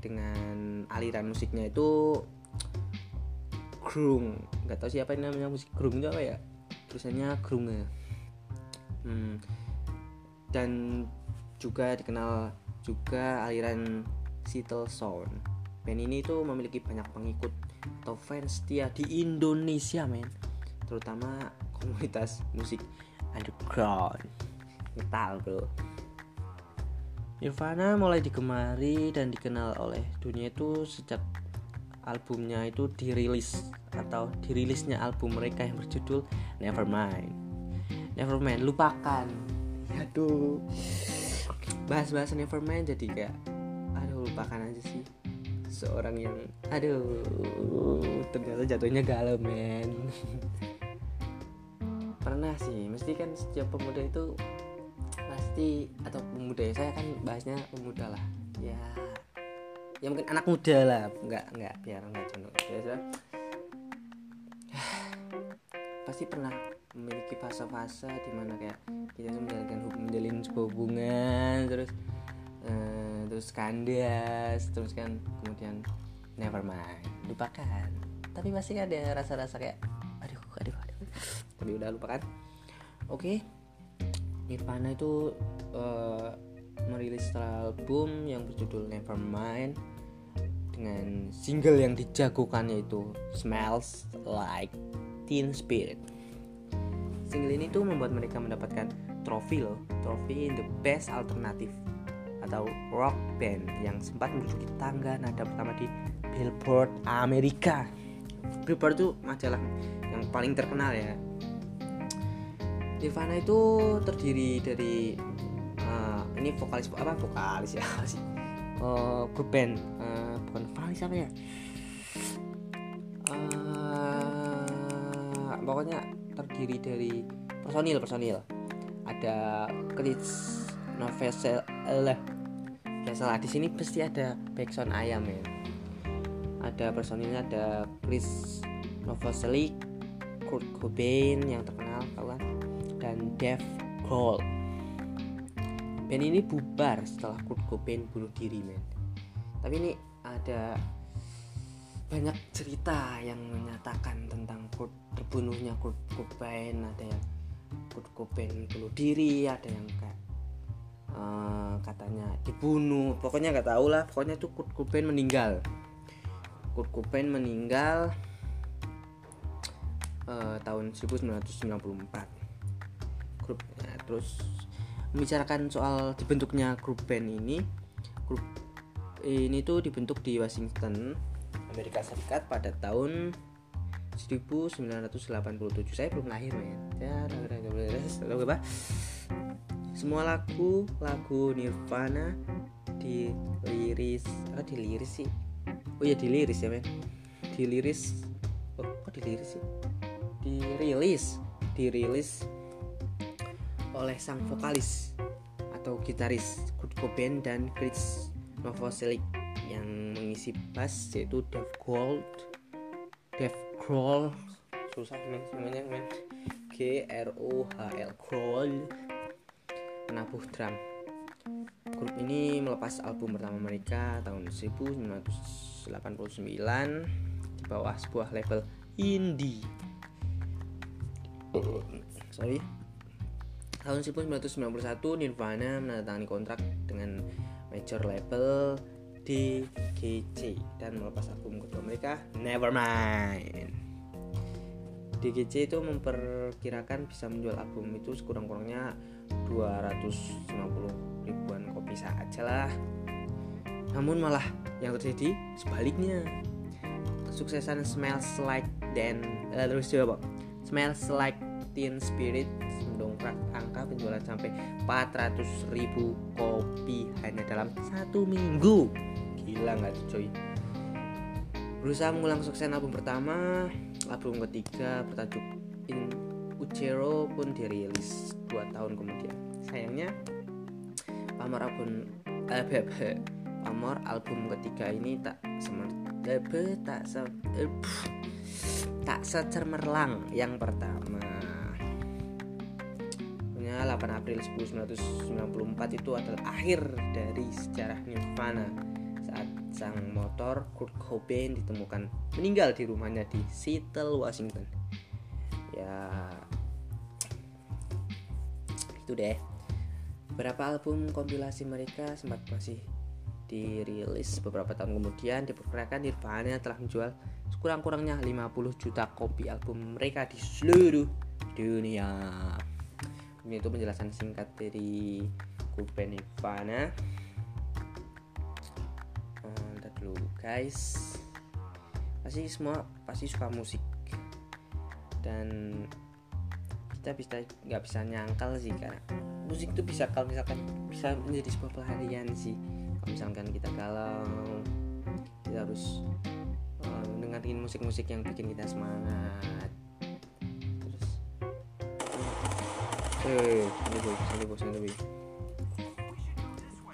Dengan aliran musiknya itu grung, nggak tahu siapa yang namanya musik grung itu apa ya? Tulisannya grung. Hmm. Dan juga dikenal juga aliran Seattle Sound. Band ini tuh memiliki banyak pengikut atau fans setia di Indonesia, men. Terutama komunitas musik underground metal, bro. Nirvana mulai digemari dan dikenal oleh dunia itu sejak albumnya itu dirilis atau dirilisnya album mereka yang berjudul Nevermind. Nevermind, lupakan. Aduh. Bahas-bahas Nevermind jadi kayak lupakan aja sih. Seorang yang aduh ternyata jatuhnya galau men. Pernah sih mesti kan setiap pemuda itu pasti atau pemuda ya saya kan bahasnya pemuda lah. Ya ya mungkin anak muda lah nggak nggak biar nggak jenuh. Biasa pasti pernah memiliki fase-fase di mana kayak kita menjalankan menjalin sebuah hubungan terus eh, terus kandas terus kan kemudian never mind lupakan. Tapi pasti ada rasa-rasa kayak aduh aduh aduh. Tapi udah lupakan oke Nirvana itu eh, merilis album yang berjudul Nevermind dengan single yang dijagokan yaitu Smells Like Teen Spirit. Single ini tuh membuat mereka mendapatkan trofi loh, trofi The Best Alternative atau rock band yang sempat menduduki tangga nada pertama di Billboard Amerika. Billboard itu majalah yang paling terkenal ya. Nirvana itu terdiri dari eh, ini vokalis apa vokalis ya sih Eh, grup band Eh, bukan vokalis apa ya Eh, pokoknya terdiri dari personil personil ada Chris Novosel biasalah di sini pasti ada backsound ayam ya. Ada personilnya ada Chris Novoselic Kurt Cobain yang terkenal tau kan? Dan Dave Grohl. Band ini bubar setelah Kurt Cobain bunuh diri men. Tapi ini ada banyak cerita yang menyatakan tentang Kurt, terbunuhnya Kurt Cobain. Ada yang Kurt Cobain bunuh diri ada yang kayak eh, katanya dibunuh pokoknya nggak tahu lah pokoknya tuh Kurt Cobain meninggal Kurt Cobain meninggal eh, tahun 1994 grup nah, terus membicarakan soal dibentuknya grup band ini grup ini tuh dibentuk di Washington Amerika Serikat pada tahun 1987 saya belum lahir men ya semua lagu lagu Nirvana diliris ah diliris sih? Oh ya diliris ya men diliris oh kok diliris sih? Dirilis dirilis oleh sang vokalis atau gitaris Kurt Cobain dan Chris Novoselic yang mengisi bass yaitu Dave Grohl Dave Grohl. Susah men namanya men. G R O H L Grohl menabuh drum. Grup ini melepas album pertama mereka tahun 1989 di bawah sebuah label indie. Sorry. Tahun 1991 Nirvana menandatangani kontrak dengan major label DGC dan melepas album kedua mereka Nevermind. DGC itu memperkirakan bisa menjual album itu sekurang-kurangnya 250 ribuan kopi saja lah. Namun malah yang terjadi sebaliknya. Kesuksesan Smells Like dan eh, terus coba Smells Like Teen Spirit mendongkrak angka penjualan sampai 400 ribu kopi hanya dalam satu minggu gila nggak tuh coy berusaha mengulang sukses album pertama album ketiga bertajuk In Uchero pun dirilis dua tahun kemudian. Sayangnya pamor album eh, beb, pamor album ketiga ini tak semer eh, be, tak se, eh, tak secemerlang yang pertama Punya 8 April 1994 itu adalah akhir dari sejarah Nirvana. Saat sang motor Kurt Cobain ditemukan meninggal di rumahnya di Seattle, Washington. Ya itu deh. Beberapa album kompilasi mereka sempat masih dirilis beberapa tahun kemudian diperkirakan Nirvana telah menjual sekurang-kurangnya 50 juta kopi album mereka di seluruh dunia. Ini itu penjelasan singkat dari band Nirvana. Ntar dulu guys. Pasti semua pasti suka musik. Dan kita bisa nggak bisa nyangkal sih karena musik itu bisa kalau misalkan bisa menjadi sebuah pelarian sih. Kalau misalkan kita galau kita harus eh, dengerin musik-musik yang bikin kita semangat. Terus eh boy santai boy santai boy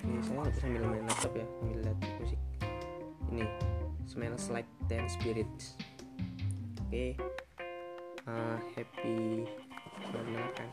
ini saya sambil main laptop ya sambil lihat musik. Ini smells like teen spirit. Oke. Eh, happy selamat mendengarkan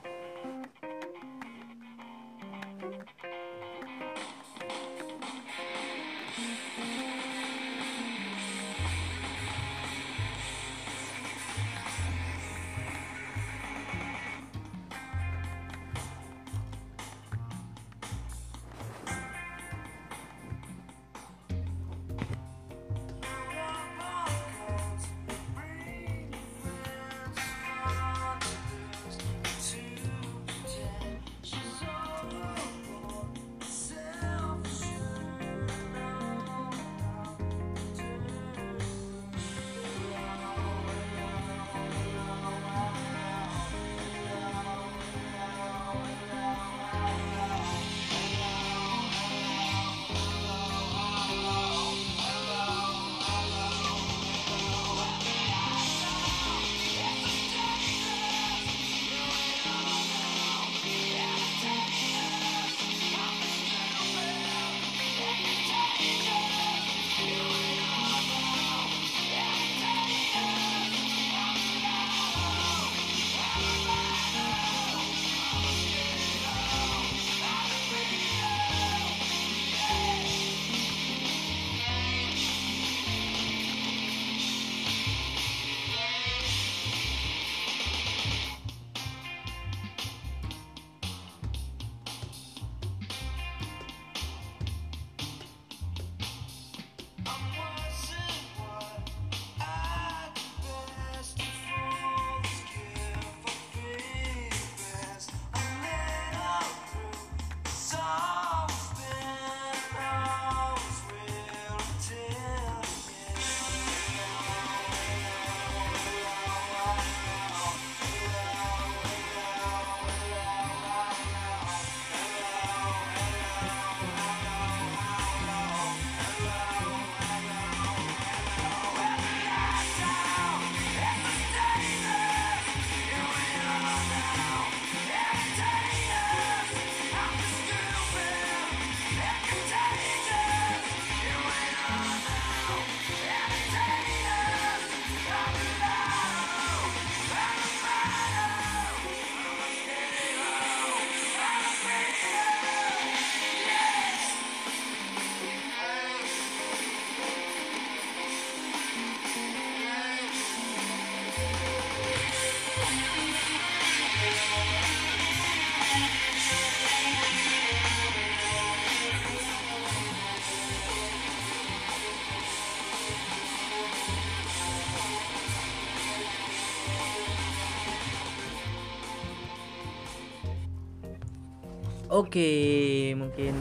Oke, mungkin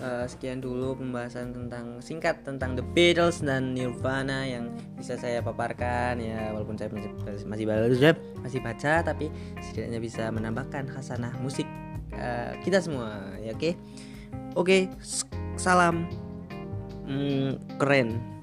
eh, sekian dulu pembahasan tentang singkat tentang The Beatles dan Nirvana yang bisa saya paparkan ya walaupun saya masih masih masih baca tapi setidaknya bisa menambahkan khasanah musik eh, kita semua ya oke. Oke, s- salam mm, keren.